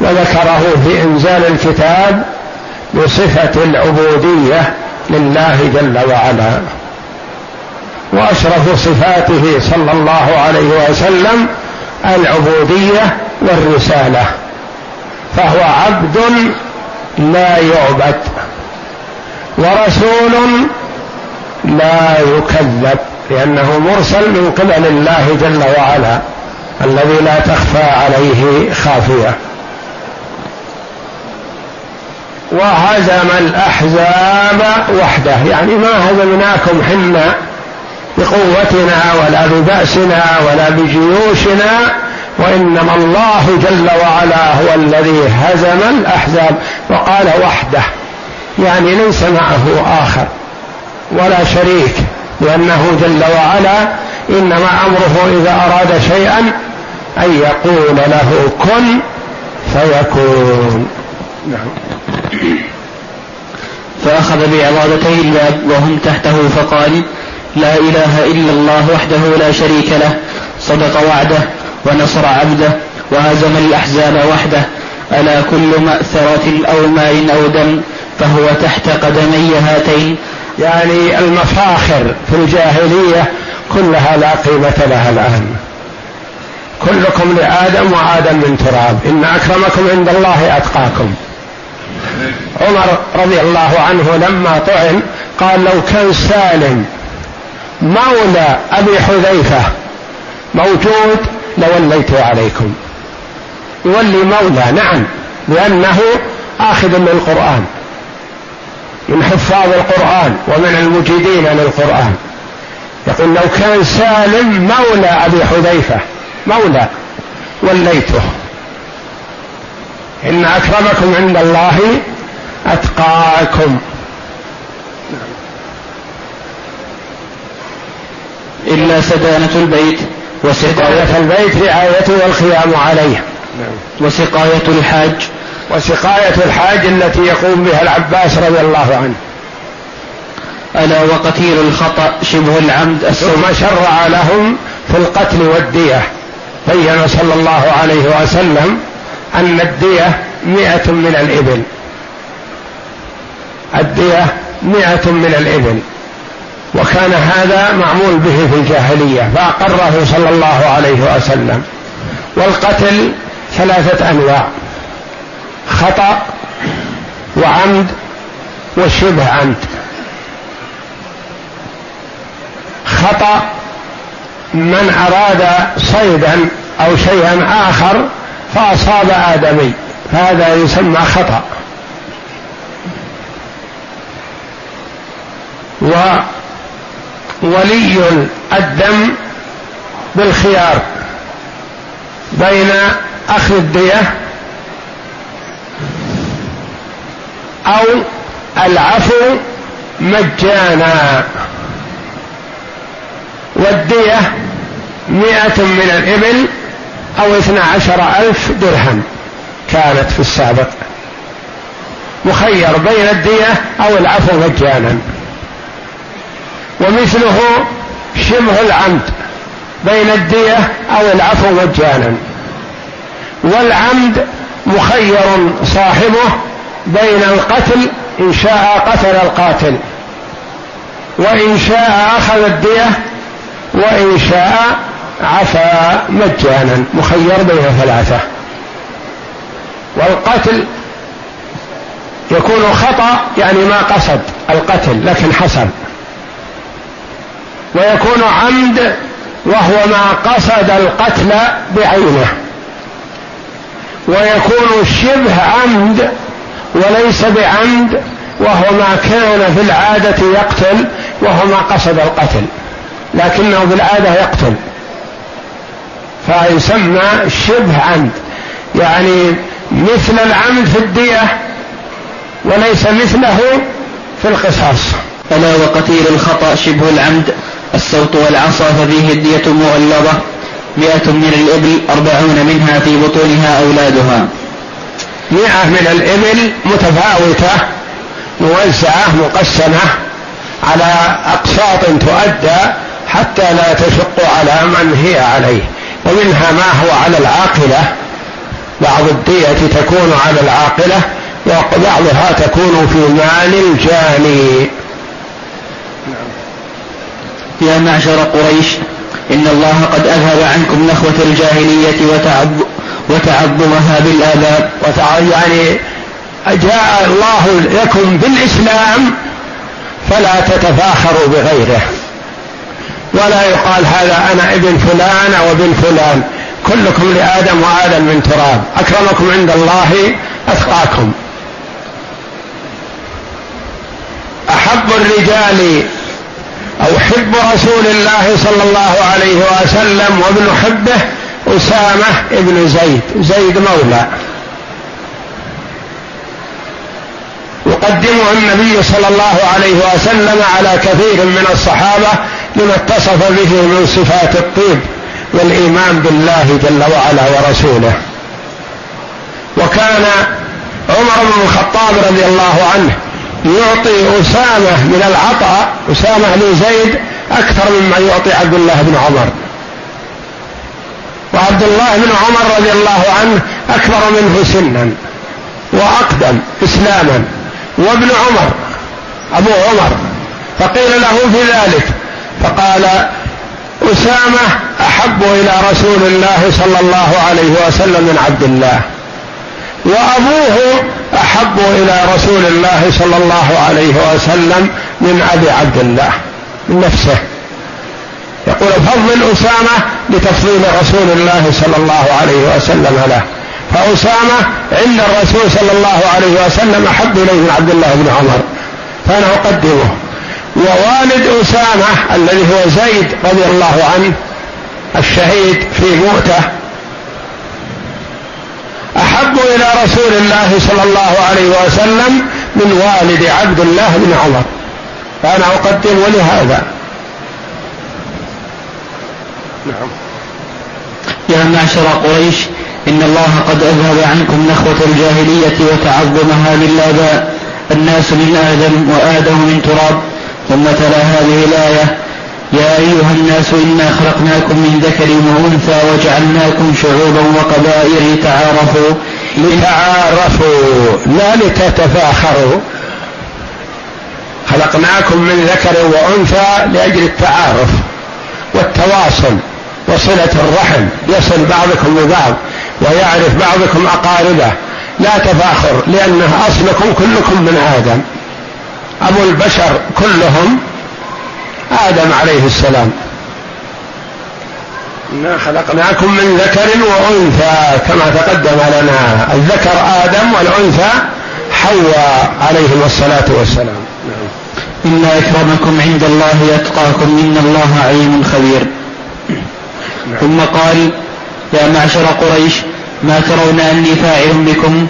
وذكره في إنزال الكتاب بصفة العبودية لله جل وعلا. وأشرف صفاته صلى الله عليه وسلم العبودية والرسالة. فهو عبد لا يعبد ورسول لا يكذب لأنه مرسل من قبل الله جل وعلا الذي لا تخفى عليه خافية. وهزم الأحزاب وحده يعني ما هزمناكم حنا بقوتنا ولا ببأسنا ولا بجيوشنا وإنما الله جل وعلا هو الذي هزم الأحزاب وقال وحده يعني ليس معه آخر ولا شريك لأنه جل وعلا إنما أمره إذا أراد شيئا أن يقول له كن فيكون. نعم. فأخذ بعضادتي الباب وهم تحته فقال لا إله إلا الله وحده لا شريك له صدق وعده. ونصر عبده وهزم الأحزاب وحده. ألا كل مأثرة أو ماء أو دم فهو تحت قدمي هاتين. يعني المفاخر في الجاهلية كلها لا قيمة لها الآن. كلكم لآدم وآدم من تراب. إن أكرمكم عند الله أتقاكم. عمر رضي الله عنه لما طعن قال لو كان سالم مولى أبي حذيفة موجود لوليت عليكم. يولي مولى نعم لأنه آخذ للقران من حفاظ القرآن ومن المجيدين للقرآن. يقول لو كان سالم مولى أبي حذيفة مولى وليته. إن أكرمكم عند الله أتقاكم. إلا سدانة البيت. وسقاية البيت رعايته والخيام عليه. وسقاية الحاج. وسقاية الحاج التي يقوم بها العباس رضي الله عنه. ألا وقتيل الخطأ شبه العمد ثم شرع لهم في القتل والدية. بين صلى الله عليه وسلم أن الدية مئة من الإبل. الدية مئة من الإبل. وكان هذا معمول به في الجاهلية فأقره صلى الله عليه وسلم. والقتل ثلاثة أنواع خطأ وعمد وشبه عمد. خطأ من أراد صيدا أو شيئا آخر فأصاب آدمي فهذا يسمى خطأ. وولي الدم بالخيار بين أخذ الدية أو العفو مجانا. والدية مئة من الإبل أو اثنا عشر ألف درهم كانت في السابق. مخير بين الدية أو العفو مجانا. ومثله شبه العمد بين الدية أو العفو مجانا. والعمد مخير صاحبه بين القتل إن شاء قتل القاتل وإن شاء أخذ الدية وإن شاء عفا مجانا. مخير بين ثلاثة. والقتل يكون خطأ يعني ما قصد القتل لكن حصل ويكون عمد وهو ما قصد القتل بعينه. ويكون الشبه عمد وليس بعمد وهو ما كان في العادة يقتل وهو ما قصد القتل لكنه في العادة يقتل. فيسمى شبه عمد يعني مثل العمد في الدية وليس مثله في القصاص. ألا وقتيل الخطأ شبه العمد؟ الصوت والعصا ففيه الدية مغلظة. مئة من الإبل أربعون منها في بطونها أولادها. مئة من الإبل متفاوتة موزعة مقسمة على أقساط تؤدى حتى لا تشق على من هي عليه. ومنها ما هو على العاقلة. بعض الدية تكون على العاقلة وبعضها تكون في مال الجاني. يا معشر قريش إن الله قد أذهب عنكم نخوة الجاهلية وتعظمها بالآباء يعني جاء الله لكم بالإسلام فلا تتفاخروا بغيره. ولا يقال هذا أنا ابن فلان أو ابن فلان. كلكم لآدم وآدم من تراب. أكرمكم عند الله أتقاكم. أحب الرجال أو حب رسول الله صلى الله عليه وسلم وابن حبه أسامة ابن زيد زيد مولى. يقدمه النبي صلى الله عليه وسلم على كثير من الصحابة لما اتصف به من صفات الطيب والإيمان بالله جل وعلا ورسوله. وكان عمر بن الخطاب رضي الله عنه يعطي أسامة من العطاء أسامة لزيد أكثر مما يعطي عبد الله بن عمر. وعبد الله بن عمر رضي الله عنه أكبر منه سنا وأقدم إسلاما. وابن عمر أبو عمر فقيل له في ذلك فقال أسامة أحب إلى رسول الله صلى الله عليه وسلم من عبد الله. وأبوه أحب إلى رسول الله صلى الله عليه وسلم من أبي عبد الله من نفسه. يقول فضل أسامة لتفضيل رسول الله صلى الله عليه وسلم له. فأسامة عند الرسول صلى الله عليه وسلم أحب إليه من عبد الله بن عمر فأنا أقدمه. ووالد أسامة الذي هو زيد رضي الله عنه الشهيد في موته أحب إلى رسول الله صلى الله عليه وسلم من والد عبد الله بن عمر. فأنا أقدم لهذا نعم. يا معشر قريش إن الله قد أذهب عنكم نخوة الجاهلية وتعظمها للآباء الناس من آدم وآدم من تراب ثم تلا هذه الآية يا أيها الناس إنا خلقناكم من ذكر وأنثى وجعلناكم شعوبا وقبائل لتعارفوا. لتعارفوا لا لتتفاخروا. خلقناكم من ذكر وأنثى لأجل التعارف والتواصل وصلة الرحم. يصل بعضكم ببعض ويعرف بعضكم أقاربه. لا تفاخر لأنه أصلكم كلكم من آدم. أبو البشر كلهم آدم عليه السلام. إنا خلقناكم من ذكر وأنثى كما تقدم لنا. الذكر آدم والأنثى حواء عليهم الصلاة والسلام. نعم. إن أكرمكم عند الله أتقاكم إن الله عليم خبير. نعم. ثم قال يا معشر قريش ما ترون أني فاعل بكم؟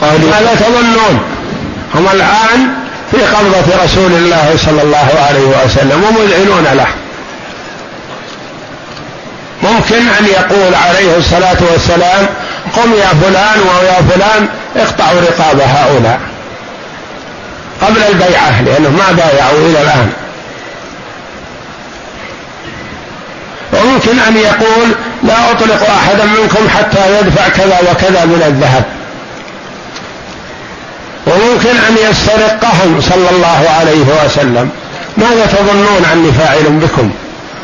قالوا ماذا تظنون. هم الآن في قبضة رسول الله صلى الله عليه وسلم ومذعنون له. ممكن أن يقول عليه الصلاة والسلام قم يا فلان ويا فلان اقطعوا رقاب هؤلاء. قبل البيعة لأنه ما بايعوا إلى الآن. وممكن أن يقول لا أطلق أحدا منكم حتى يدفع كذا وكذا من الذهب. وممكن أن يسترقهم صلى الله عليه وسلم. ماذا تظنون عني فاعل بكم؟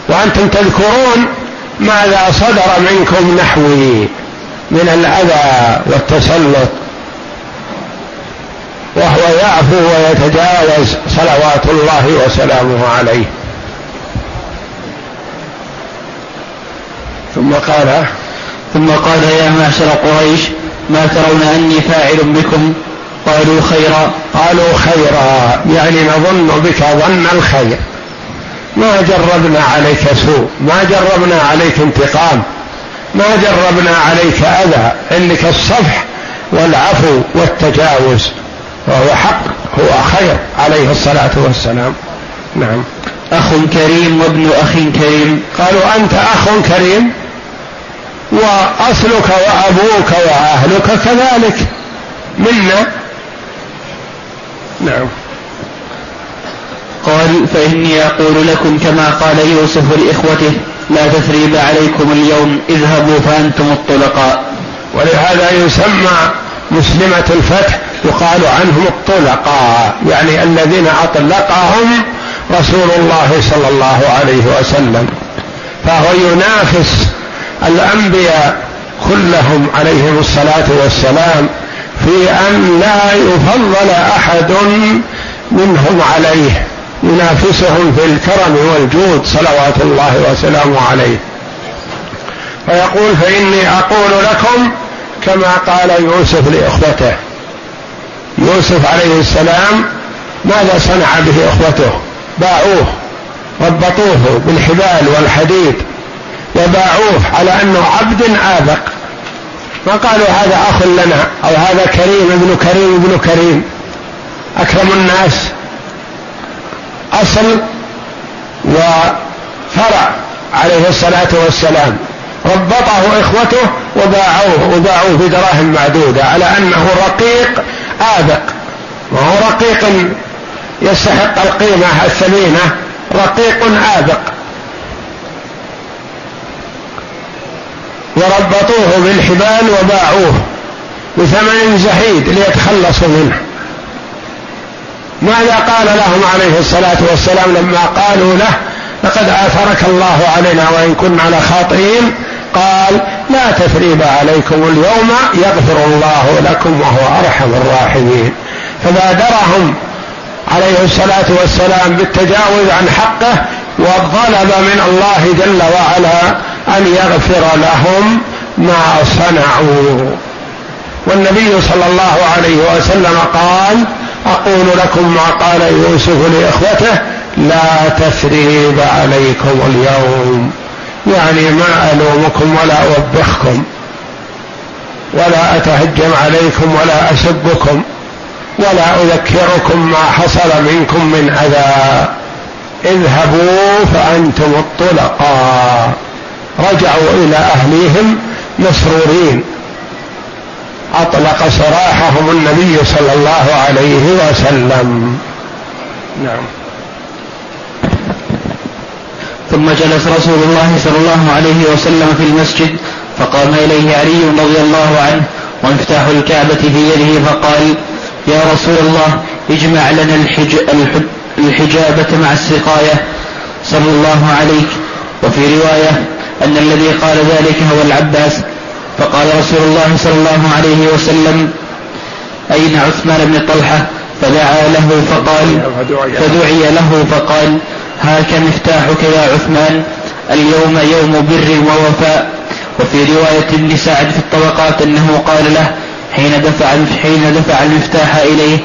وأنتم تذكرون ماذا صدر منكم نحوي من الأذى والتسلط. وهو يعفو ويتجاوز صلوات الله وسلامه عليه. ثم قال ثم قال يا معشر قريش ما ترون أني فاعل بكم؟ قالوا خيرا. قالوا خيرا. يعني نظن بك ظن الخير. ما جربنا عليك سوء. ما جربنا عليك انتقام. ما جربنا عليك أذى. إنك الصفح والعفو والتجاوز. وهو حق. هو خير. عليه الصلاة والسلام. نعم. أخ كريم وابن أخ كريم. قالوا أنت أخ كريم. وأصلك وأبوك وأهلك كذلك. منا نعم. قال فإني أقول لكم كما قال يوسف لإخوته لا تثريب عليكم اليوم اذهبوا فأنتم الطلقاء. ولهذا يسمى مسلمة الفتح يقال عنهم الطلقاء يعني الذين أطلقهم رسول الله صلى الله عليه وسلم. فهو ينافس الأنبياء كلهم عليهم الصلاة والسلام في أن لا يفضل أحد منهم عليه ينافسهم في الكرم والجود صلوات الله وسلامه عليه. فيقول فإني أقول لكم كما قال يوسف لإخوته. يوسف عليه السلام ماذا صنع به إخوته؟ باعوه ربطوه بالحبال والحديد وباعوه على أنه عبد آبق. ما قالوا هذا أخ لنا أو هذا كريم ابن كريم ابن كريم. أكرم الناس. أصل وفرع عليه الصلاة والسلام. ربطه إخوته وباعوه وباعوه بدراهم معدودة على أنه رقيق آبق. وهو رقيق يستحق القيمة الثمينة. رقيق آبق. وربطوه بالحبال وباعوه بثمن زهيد ليتخلصوا منه. ماذا قال لهم عليه الصلاة والسلام لما قالوا له لقد آثرك الله علينا وإن كنا لخاطئين قال لا تثريب عليكم اليوم يغفر الله لكم وهو أرحم الراحمين. فبادرهم عليه الصلاة والسلام بالتجاوز عن حقه وطلب من الله جل وعلا أن يغفر لهم ما صنعوا. والنبي صلى الله عليه وسلم قال أقول لكم ما قال يوسف لإخوته لا تثريب عليكم اليوم. يعني ما ألومكم ولا أوبخكم ولا أتهجم عليكم ولا أسبكم ولا أذكركم ما حصل منكم من أذى. اذهبوا فأنتم الطلقاء. رجعوا إلى أهليهم مسرورين. أطلق سراحهم النبي صلى الله عليه وسلم. نعم. ثم جلس رسول الله صلى الله عليه وسلم في المسجد فقام إليه علي رضي الله عنه ومفتاح الكعبة في يده فقال يا رسول الله اجمع لنا الحج الحجابة مع السقاية. صلى الله عليك. وفي رواية أن الذي قال ذلك هو العباس فقال رسول الله صلى الله عليه وسلم أين عثمان بن طلحة؟ فدعا له فقال فدعي له فقال هاك مفتاحك يا عثمان؟ اليوم يوم بر ووفاء. وفي رواية ابن سعد في الطبقات أنه قال له حين دفع حين دفع المفتاح إليه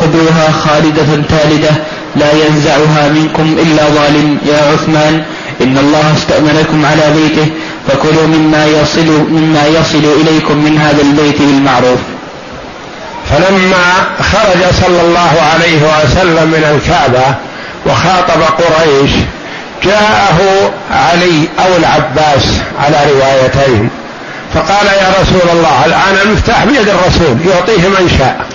خذوها خالدة تالدة لا ينزعها منكم إلا ظالم يا عثمان. إن الله استأمنكم على بيته فكلوا مما يصل مما يصل إليكم من هذا البيت بالمعروف. فلما خرج صلى الله عليه وسلم من الكعبة وخاطب قريش جاءه علي أو العباس على روايتين فقال يا رسول الله الآن المفتاح بيد الرسول يعطيه من شاء.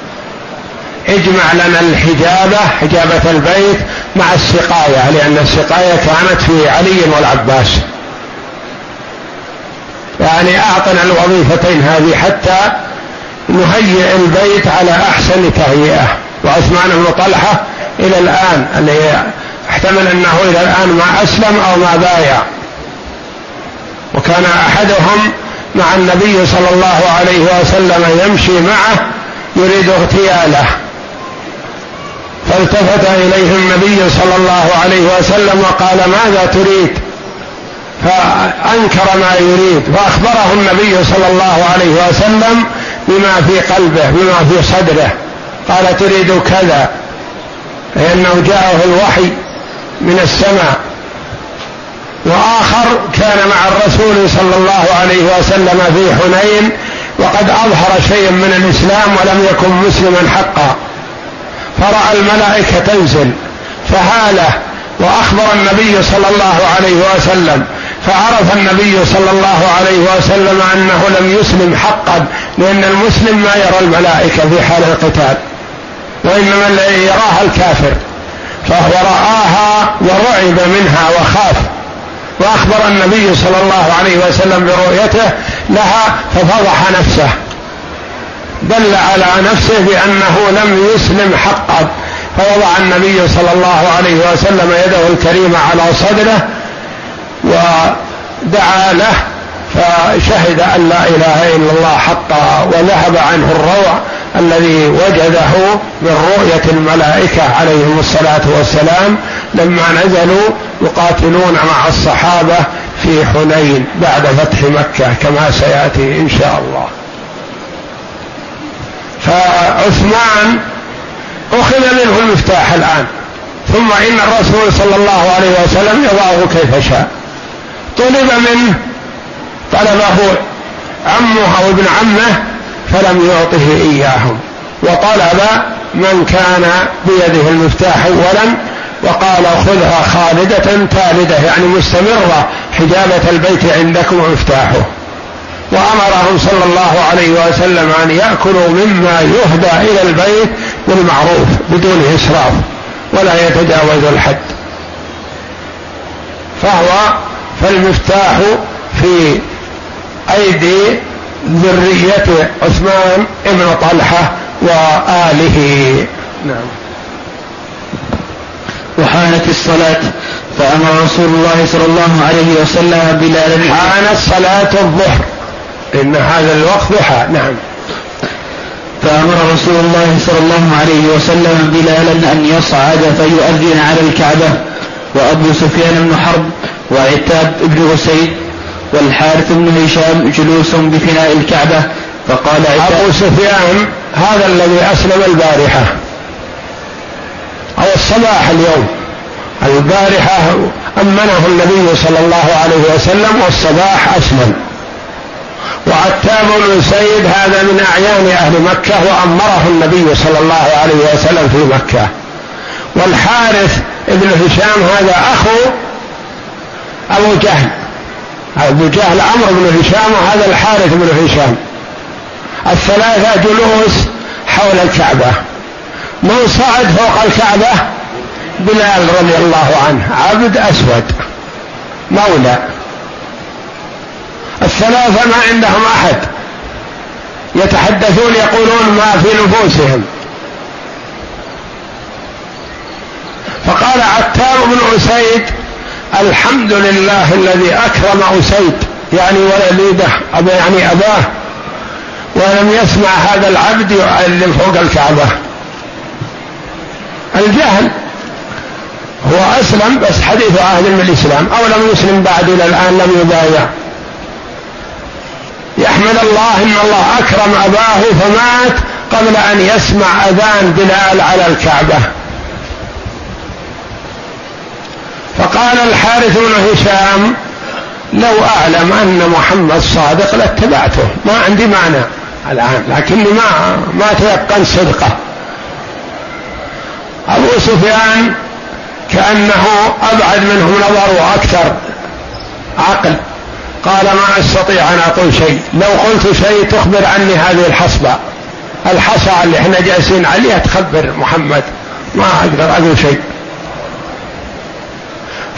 اجمع لنا الحجابة حجابة البيت مع السقاية لأن السقاية كانت في علي والعباس. يعني أعطنا الوظيفتين هذه حتى نهيئ البيت على أحسن تهيئة. وعثمان بن طلحة إلى الآن اللي احتمل أنه إلى الآن ما أسلم أو ما بايع. وكان أحدهم مع النبي صلى الله عليه وسلم يمشي معه يريد اغتياله. فالتفت إليه النبي صلى الله عليه وسلم وقال ماذا تريد؟ فأنكر ما يريد. فأخبره النبي صلى الله عليه وسلم بما في قلبه بما في صدره. قال تريد كذا لأنه جاءه الوحي من السماء. وآخر كان مع الرسول صلى الله عليه وسلم في حنين وقد أظهر شيء من الإسلام ولم يكن مسلما حقا. فرأى الملائكة تنزل فهاله وأخبر النبي صلى الله عليه وسلم فعرف النبي صلى الله عليه وسلم أنه لم يسلم حقا لأن المسلم ما يرى الملائكة في حال القتال وإنما الذي يراها الكافر فهو رآها ورعب منها وخاف وأخبر النبي صلى الله عليه وسلم برؤيته لها ففضح نفسه. دل على نفسه بأنه لم يسلم حقا فوضع النبي صلى الله عليه وسلم يده الكريمة على صدره ودعا له فشهد أن لا إله إلا الله حقا وذهب عنه الروع الذي وجده من رؤية الملائكة عليهم الصلاة والسلام لما نزلوا يقاتلون مع الصحابة في حنين بعد فتح مكة كما سيأتي إن شاء الله. فعثمان أخذ منه المفتاح الآن. ثم إن الرسول صلى الله عليه وسلم يضعه كيف شاء. طلب منه طلبه عمه أو ابن عمه فلم يعطه إياهم. وطلب من كان بيده المفتاح أولا؟ وقال خذها خالدة تالدة يعني مستمرة حجابة البيت عندكم ومفتاحه. وأمرهم صلى الله عليه وسلم أن يأكلوا مما يهدى إلى البيت بالمعروف بدون إسراف ولا يتجاوز الحد. فهو فالمفتاح في أيدي ذرية عثمان ابن طلحة وآله. نعم. وحانت الصلاة فأمر رسول الله صلى الله عليه وسلم بلالا حانت صلاة الظهر. إن هذا الوقت ضحى. نعم. فأمر رسول الله صلى الله عليه وسلم بلالا أن يصعد فيؤذن على الكعبة وأبو سفيان بن حرب وعتاب بن أسيد والحارث بن هشام جلوس بفناء الكعبة فقال أبو سفيان هذا الذي أسلم البارحة. أو الصباح اليوم. البارحة أمنه النبي صلى الله عليه وسلم والصباح أسلم. وعتاب بن سيد هذا من أعيان أهل مكة وأمره النبي صلى الله عليه وسلم في مكة. والحارث بن هشام هذا أخو أبو جهل. أبو جهل عمرو بن هشام وهذا الحارث بن هشام. الثلاثة جلوس حول الكعبة. من صعد فوق الكعبة؟ بلال رضي الله عنه عبد أسود مولى. الثلاثة ما عندهم أحد. يتحدثون يقولون ما في نفوسهم. فقال عتاب بن أسيد الحمد لله الذي أكرم أسيد يعني وليده يعني أباه ولم يسمع هذا العبد يعلم فوق الكعبة. الجهل هو أسلم بس حديث عهد من الإسلام أو لم يسلم بعد إلى الآن لم يبايع. يحمد الله إن الله أكرم أباه فمات قبل أن يسمع أذان بلال على الكعبة. فقال الحارث بن هشام لو أعلم أن محمد صادق لاتبعته. ما عندي معنى الآن لكني ما ما تيقن صدقه. أبو سفيان كأنه أبعد منهم نظر وأكثر عقل. قال ما أستطيع أن أقول شيء. لو قلت شيء تخبر عني هذه الحصبة. الحصى اللي إحنا جالسين عليها تخبر محمد. ما أقدر أقول شيء.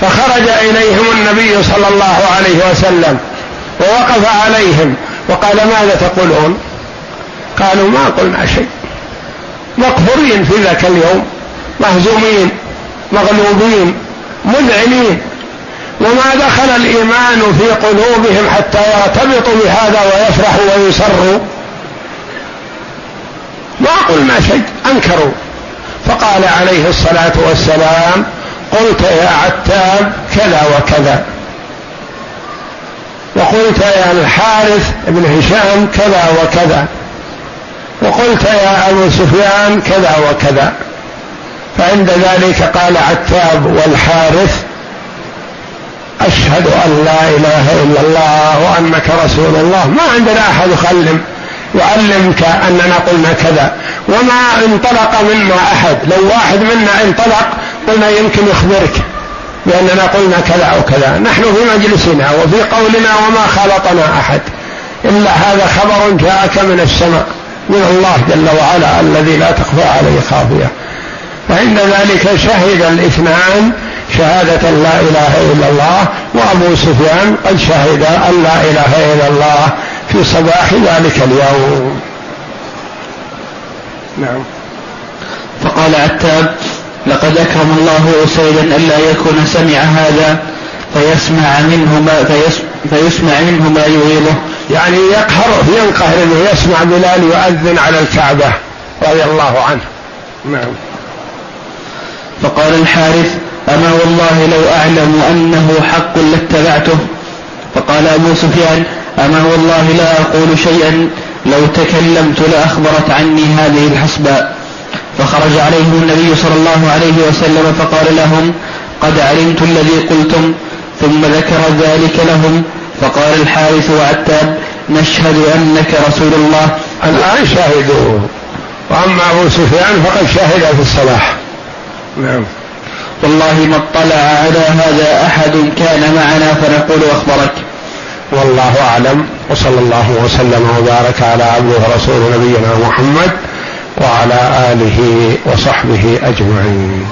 فخرج إليهم النبي صلى الله عليه وسلم ووقف عليهم. وقال ماذا تقولون؟ قالوا ما قلنا شيء. مقهورين في ذاك اليوم مهزومين مغلوبين مذعنين. وما دخل الإيمان في قلوبهم حتى يرتبطوا بهذا ويفرحوا ويسروا. ما قلنا شيء أنكروا. فقال عليه الصلاة والسلام قلت يا عتاب كذا وكذا. وقلت يا الحارث بن هشام كذا وكذا. وقلت يا أبو سفيان كذا وكذا. فعند ذلك قال عتاب والحارث أشهد أن لا إله إلا الله وأنك رسول الله. ما عندنا أحد يخلم يعلمك أننا قلنا كذا. وما انطلق منا أحد. لو واحد منا انطلق قلنا يمكن يخبرك بأننا قلنا كذا أو كذا نحن في مجلسنا وفي قولنا وما خالطنا أحد. إلا هذا خبر جاءك من السماء من الله جل وعلا الذي لا تخفى عليه خافية. فعند ذلك شهد الإثنان شهادة لا إله إلا الله وأبو سفيان قد شهد أن لا إله إلا الله في صباح ذلك اليوم. نعم. فقال عتاب لقد أكرم الله أسيدا ألا يكون سمع هذا فيسمع منه ما فيسمع منه ما يغيظه يعني يقهر ينقهر أنه يسمع بلال يؤذن على الكعبة رضي الله عنه. نعم. فقال الحارث أما والله لو أعلم أنه حق لاتبعته فقال أبو سفيان أما والله لا أقول شيئا لو تكلمت لأخبرت عني هذه الحسباء فخرج عليهم النبي صلى الله عليه وسلم فقال لهم قد علمت الذي قلتم ثم ذكر ذلك لهم فقال الحارث وعتاب نشهد أنك رسول الله. الآن شهدوا وأما أبو سفيان فقد شهد في الصباح نعم. والله ما اطلع على هذا أحد كان معنا فنقول أخبرك. والله أعلم. وصلى الله وسلم وبارك على عبده ورسول نبينا محمد وعلى آله وصحبه أجمعين.